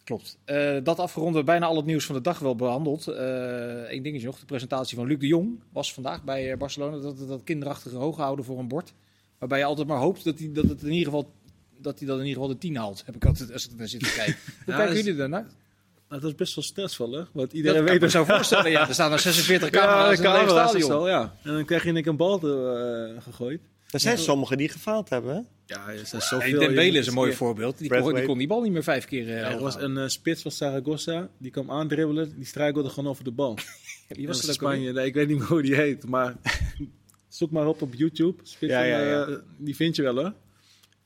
Klopt. Eh, dat afgerond, we hebben bijna al het nieuws van de dag wel behandeld. Eén dingetje nog, de presentatie van Luc de Jong was vandaag bij eh, Barcelona. Dat, dat kinderachtige hoog houden voor een bord. Waarbij je altijd maar hoopt dat hij dat het in ieder geval dat hij dat in ieder geval de 10 haalt. Heb ik altijd als ik naar zit te [LAUGHS] kijken. Hoe Ja, kijken dat is- jullie daarnaar? Nou, dat is best wel stressvol, hè? Want Dat iedereen kan weet ik me zo voorstellen. Ja, er staan er [LAUGHS] 46 Ja, camera's in het lege camera's en stadion. zo, ja. En dan krijg je in een bal te, eh, gegooid. Er zijn sommigen die gefaald hebben. Hè? Ja, er zijn Ja, zoveel. die Dembele is een mooi voorbeeld. Die kon, die kon die bal niet meer vijf keer eh Ja, er was een eh, spits van Zaragoza, die kwam aandribbelen, die struikelde gewoon over de bal. [LAUGHS] Wie was alweer? Spanje, nee, ik weet niet meer hoe die heet, maar [LAUGHS] zoek maar op op YouTube. Spits Ja, van, ja, ja. eh, die vind je wel, hè?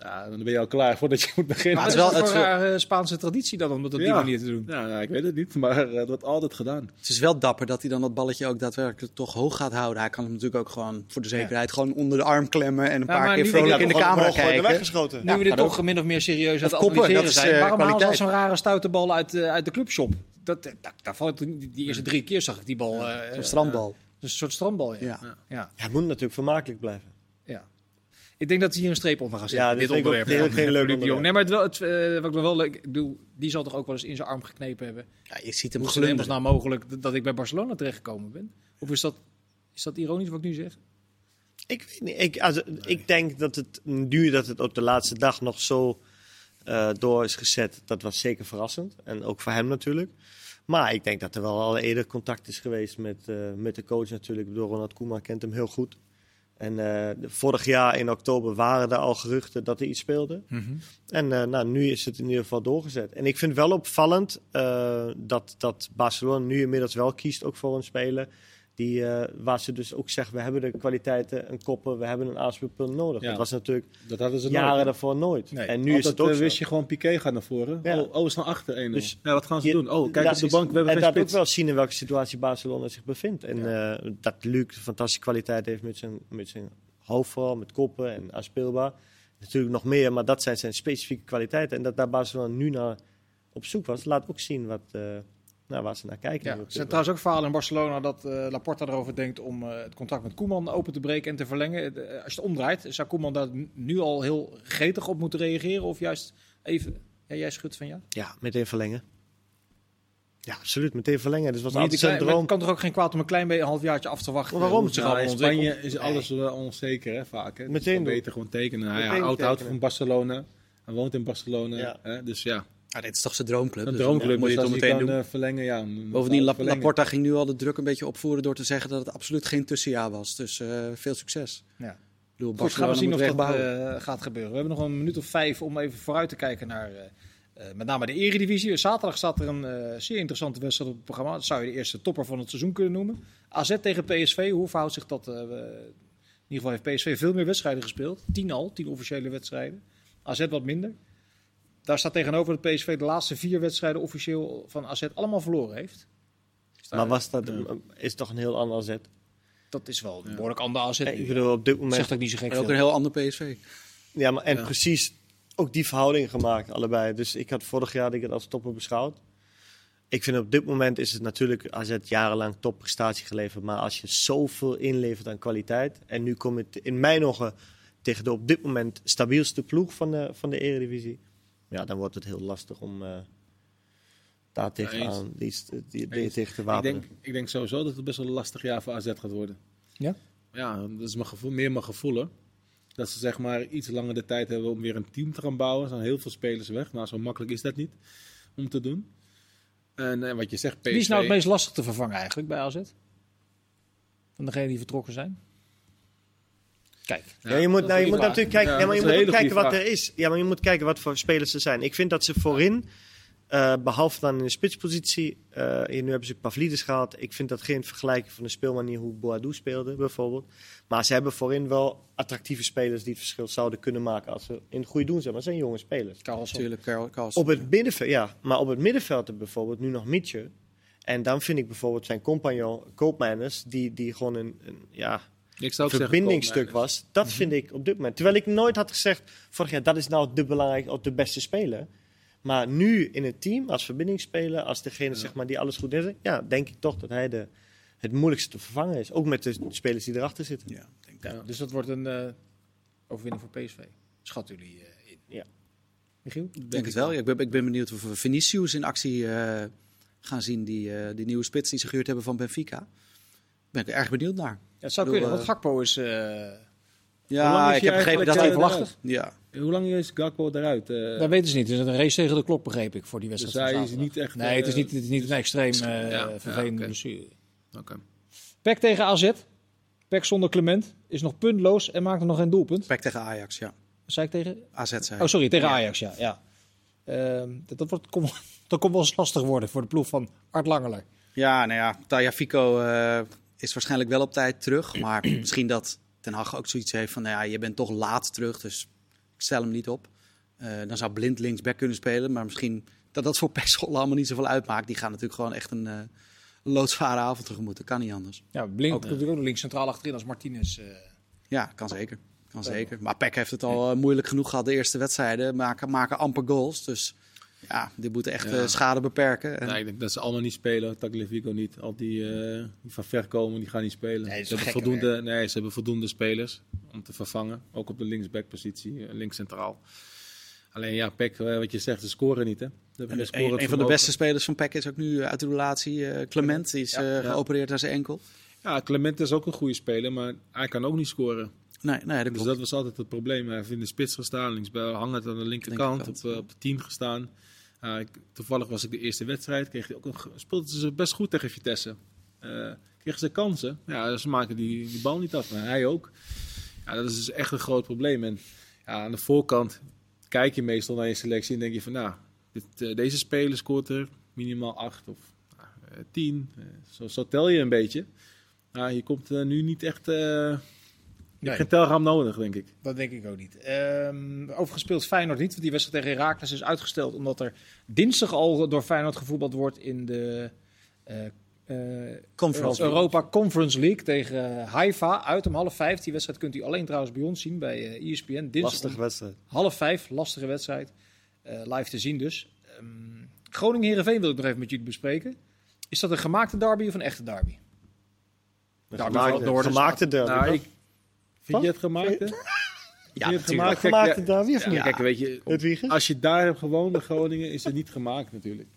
Ja, dan ben je al klaar voordat je moet beginnen. Maar het is wel- het een rare Spaanse traditie dan om dat op die Ja. manier te doen. Ja, nou, ik weet het niet, maar eh, het wordt altijd gedaan. Het is wel dapper dat hij dan dat balletje ook daadwerkelijk toch hoog gaat houden. Hij kan hem natuurlijk ook gewoon voor de zekerheid gewoon onder de arm klemmen en een Ja, paar keer nu vrolijk in de dat camera kijken. weggeschoten. nu we dit toch min of meer serieus aan het analyseren dat is, zijn. eh, Waarom halen ze al zo'n rare stoute bal uit, eh, uit de clubshop? Dat, dat, daar valt, die eerste drie keer zag ik die bal. eh, Een strandbal. een soort strandbal, ja. Ja. ja. Ja, het moet natuurlijk vermakelijk blijven. Ik denk dat ze hier een streep onder gaan zetten. Ja, dit dit ook onderwerp. geen leuk Jong. onderwerp. Nee, maar het, wel, het, eh, wat ik wel leuk... Ik bedoel, die zal toch ook wel eens in zijn arm geknepen hebben. Ja, je ziet hem Hoe is nou mogelijk dat- ik bij Barcelona terechtgekomen ben? Of is dat, is dat ironisch wat ik nu zeg? Ik weet niet. Ik, also, ik denk dat het nu dat het op de laatste dag nog zo eh, door is gezet, dat was zeker verrassend. En ook voor hem natuurlijk. Maar ik denk dat er wel al eerder contact is geweest met, eh, met de coach natuurlijk. Ik bedoel, Ronald Koeman kent hem heel goed. En eh, vorig jaar in oktober waren er al geruchten dat er iets speelde. En eh, nou, nu is het in ieder geval doorgezet. En ik vind wel opvallend eh, dat, dat Barcelona nu inmiddels wel kiest ook voor een speler. Die, eh, waar ze dus ook zeggen, we hebben de kwaliteiten, een koppen, we hebben een aanspeelpunt nodig. Ja. Dat was natuurlijk Dat hadden ze jaren nooit. daarvoor nooit. Nee, en nu is het ook eh, zo. wist je gewoon, Piqué gaat naar voren. Ja. Oh, oh, is naar achter 1 Dus Ja, wat gaan ze Je- doen? Oh, kijk op de bank, we hebben en geen ook wel zien in welke situatie Barcelona zich bevindt. En eh, dat Luc fantastische kwaliteit heeft met zijn, met zijn hoofd vooral, met koppen en aanspeelbaar. Natuurlijk nog meer, maar dat zijn zijn specifieke kwaliteiten. En dat daar Barcelona nu naar op zoek was, laat ook zien wat, nou, waar ze naar kijken. Ja, er zijn trouwens ook verhalen in Barcelona dat eh, Laporta erover denkt om eh, het contract met Koeman open te breken en te verlengen. Eh, als je het omdraait, zou Koeman daar nu al heel gretig op moeten reageren? Of juist even, ja, jij schudt van ja? Ja, meteen verlengen. Ja, absoluut, meteen verlengen. Dus was Maar altijd klein- het kan toch ook geen kwaad om een klein beetje een halfjaartje af te wachten? Maar waarom? Ja, allemaal in? Spanje is alles wel onzeker, hè, vaak. Hè. Meteen beter gewoon tekenen. Hij Meteen ja, oud houdt tekenen. van Barcelona. Hij woont in Barcelona. Ja. Hè, dus ja, Ja, dit is toch zijn droomclub. een dus droomclub. Moet je dus het meteen kan doen. eh, verlengen, ja. Bovendien, La- verlengen. Laporta ging nu al de druk een beetje opvoeren door te zeggen dat het absoluut geen tussenjaar was. Dus eh, veel succes. Ja. Ik bedoel, Goed, gaan we zien of dat eh, gaat gebeuren. We hebben nog een minuut of vijf om even vooruit te kijken naar met name de Eredivisie. Zaterdag staat er een zeer interessante wedstrijd op het programma. Dat zou je de eerste topper van het seizoen kunnen noemen. AZ tegen PSV, hoe verhoudt zich dat? in ieder geval heeft PSV veel meer wedstrijden gespeeld. Tien al, tien officiële wedstrijden. AZ wat minder. Daar staat tegenover dat PSV de laatste vier wedstrijden officieel van AZ allemaal verloren heeft. Maar was dat, Ja. is toch een heel ander zet. Dat is wel een behoorlijk ander AZ. Ik bedoel, op dit moment Zegt ook niet zo gek En ook een heel ander PSV. Ja, maar en Ja. precies ook die verhouding gemaakt, allebei. Dus ik had vorig jaar ik het als topper beschouwd. ik vind op dit moment is het natuurlijk AZ jarenlang topprestatie geleverd. Maar als je zoveel inlevert aan kwaliteit. En nu kom het in mijn ogen tegen de op dit moment stabielste ploeg van de, van de Eredivisie. Ja, dan wordt het heel lastig om eh, daar tegenaan die, die, Eens. tegen te Ik wapenen. denk, ik denk sowieso dat het best wel een lastig jaar voor AZ gaat worden. Ja? Ja, dat is mijn gevoel, meer mijn gevoel hoor. Dat ze zeg maar iets langer de tijd hebben om weer een team te gaan bouwen. Er zijn heel veel spelers weg. Nou, zo makkelijk is dat niet om te doen. En eh, wat je zegt, PSV... Wie is nou het meest lastig te vervangen eigenlijk bij AZ? Van degenen die vertrokken zijn? Kijk. Ja, je moet, nou, je moet natuurlijk kijken, Ja, ja, maar je moet ook kijken wat er is. Ja, maar je moet kijken wat voor spelers er zijn. Ik vind dat ze voorin, eh, behalve dan in de spitspositie, eh, hier nu hebben ze Pavlidis gehaald. Ik vind dat geen vergelijking van de speelmanier hoe Boadou speelde, bijvoorbeeld. Maar ze hebben voorin wel attractieve spelers die het verschil zouden kunnen maken als ze in het goede doen zijn. Maar zijn jonge spelers. Carlson. Natuurlijk, Karl, Karls. Op het middenveld, ja, maar op het middenveld bijvoorbeeld nu nog Mietje. En dan vind ik bijvoorbeeld zijn compagnon Koopmeiners, die, die gewoon een, een ja, Ik zou verbindingstuk was. Dat vind ik op dit moment. Terwijl ik nooit had gezegd, vorig jaar, dat is nou de belangrijkste of de beste speler. Maar nu in het team, als verbindingsspeler, als degene zeg maar, die alles goed is, ja, denk ik toch dat hij de, het moeilijkste te vervangen is. Ook met de spelers die erachter zitten. Ja, denk ik. Ja. Dus dat wordt een eh, overwinning voor PSV. Schatten jullie eh, in? Ja. Michiel? Ik denk het wel. Ja, ik, ben, ik ben benieuwd of we Vinicius in actie eh, gaan zien. Die, eh, die nieuwe spits die ze gehuurd hebben van Benfica. Ben ik erg benieuwd naar. Ja, het zou bedoel, kunnen, want eh, Gakpo is... eh, Ja, ik hij heb begrepen dat hij eh, twijfelachtig. Ja, Hoe lang is Gakpo eruit? Eh, dat weten ze niet. Het is een race tegen de klok, begreep ik, voor die dus wedstrijd hij van is niet echt... Nee, het is niet, het is niet een extreem eh Ja, ja, vervelende oké. blessure. Oké. Pek tegen AZ. Pek zonder Clement. Is nog puntloos en maakt er nog geen doelpunt. Pek tegen Ajax, ja. Wat zei ik tegen? AZ zei Oh, sorry, tegen Ja. Ajax, ja. ja. Ehm, dat, dat, wordt, kom, [LAUGHS] dat komt wel eens lastig worden voor de ploeg van Art Langeler. Ja, nou ja, Taya Fico eh, is waarschijnlijk wel op tijd terug. [CLEARS THROAT] Maar misschien dat Ten Hag ook zoiets heeft van, nou ja, je bent toch laat terug, dus ik stel hem niet op. Eh, dan zou Blind linksback kunnen spelen, maar misschien dat dat voor Zwolle allemaal niet zoveel uitmaakt. Die gaan natuurlijk gewoon echt een, eh, een loodzware avond tegemoet. Dat kan niet anders. Ja, Blink Ook, natuurlijk ook nog links centraal achterin als Martinez. eh. Ja, kan zeker. Kan zeker. Maar Peck heeft het al eh, moeilijk genoeg gehad de eerste wedstrijden. Maken, maken amper goals. Dus ja, die moeten echt Ja. eh, schade beperken. En, Nee, ik denk dat ze allemaal niet spelen. Tagliafico niet. Al die, eh, die van ver komen, die gaan niet spelen. Nee, ze, hebben voldoende, nee, ze hebben voldoende spelers om te vervangen. Ook op de linksbackpositie, eh, links centraal. Alleen ja, Peck, wat je zegt, ze scoren niet. Hè? Geen een, van de beste spelers van Peck is ook nu uit de relatie. Clement, die is Ja, ja. geopereerd aan zijn enkel. Ja, Clement is ook een goede speler, maar hij kan ook niet scoren. Nee, nee dat Dus dat was altijd het probleem. Hij heeft in de spits gestaan, linksbij hangend aan de linkerkant, Linkerkant, op, eh, op de 10 gestaan. Ik- toevallig was ik de eerste wedstrijd, kreeg hij ook een, speelden ze best goed tegen Vitesse. Eh kregen ze kansen. Ja, ze maken die, die bal niet af, maar hij ook. Ja, dat is dus echt een groot probleem. En ja, aan de voorkant kijk je meestal naar je selectie en denk je van, nou, dit, eh, deze speler scoort er minimaal 8 of uh, 10. zo, zo tel je een beetje. Nou, je komt eh, nu niet echt... je Nee. hebt geen telgram nodig, denk ik. Dat denk ik ook niet. Ehm overigens speelt Feyenoord niet, want die wedstrijd tegen Heracles is uitgesteld. Omdat er dinsdag al door Feyenoord gevoetbald wordt in de eh, eh, Conference Europa Conference League tegen Haifa. Uit om half vijf. Die wedstrijd kunt u alleen trouwens bij ons zien bij eh ESPN. Dinsdag Lastige wedstrijd. half vijf, lastige wedstrijd. Eh, live te zien dus. Ehm Groningen-Herenveen wil ik nog even met jullie bespreken. Is dat een gemaakte derby of een echte derby? Een gemaakte, de gemaakte derby. Nou, ik, vind je het gemaakt? [LAUGHS] hè? Ja, het gemaakt? gemaakte Kijk, derby of ja, niet? Kijk, weet je, als je daar hebt gewoond bij Groningen, is het niet gemaakt natuurlijk.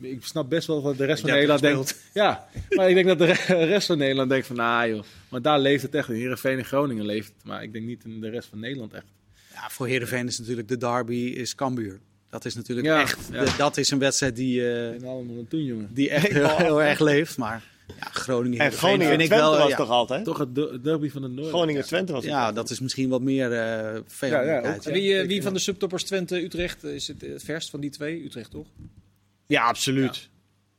Ik snap best wel wat de rest van Nederland denkt. Ja, [LAUGHS] maar ik denk dat de re- rest van Nederland denkt van, nou joh. Maar daar leeft het echt. In Heerenveen en Groningen leeft het. Maar ik denk niet in de rest van Nederland echt. Ja, voor Heerenveen is natuurlijk de derby is Cambuur. Dat is natuurlijk Ja, echt, ja. de- dat is een wedstrijd die, eh, En allemaal een toen, jongen. die echt [LAUGHS] heel, heel erg leeft. Maar ja, Groningen, En Groningen vind ik Twente wel... was ja, toch altijd? Toch het de- derby van de Noord. Groningen Twente was ja, dat is misschien wat meer eh vijandelijkheid. Ja, wie, eh, wie van de subtoppers Twente-Utrecht is het, het verst van die twee? Utrecht toch? Ja, absoluut.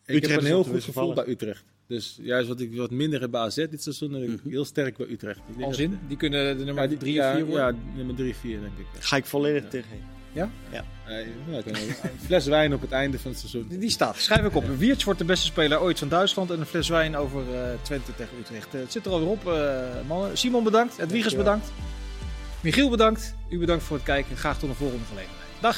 Ik Utrecht heb een heel goed gevoel bij Utrecht. Dus juist wat ik wat minder heb bij AZ dit seizoen, Mhm. heel sterk bij Utrecht. Ik denk Als dat- in? Die kunnen de nummer Ja, die- 3 ja, of 4 worden? Ja, nummer 3, 4 denk ik. Ga ik volledig Ja. tegen. Ja, wel- een fles wijn op het einde van het seizoen. Die, die staat. Schrijf ik op. Wiertz wordt de beste speler ooit van Duitsland. En een fles wijn over eh, Twente tegen Utrecht. Eh, het zit er alweer op, eh, mannen. Simon bedankt. Edwiges bedankt. Michiel bedankt. U bedankt voor het kijken. Graag tot een volgende gelegenheid. Dag.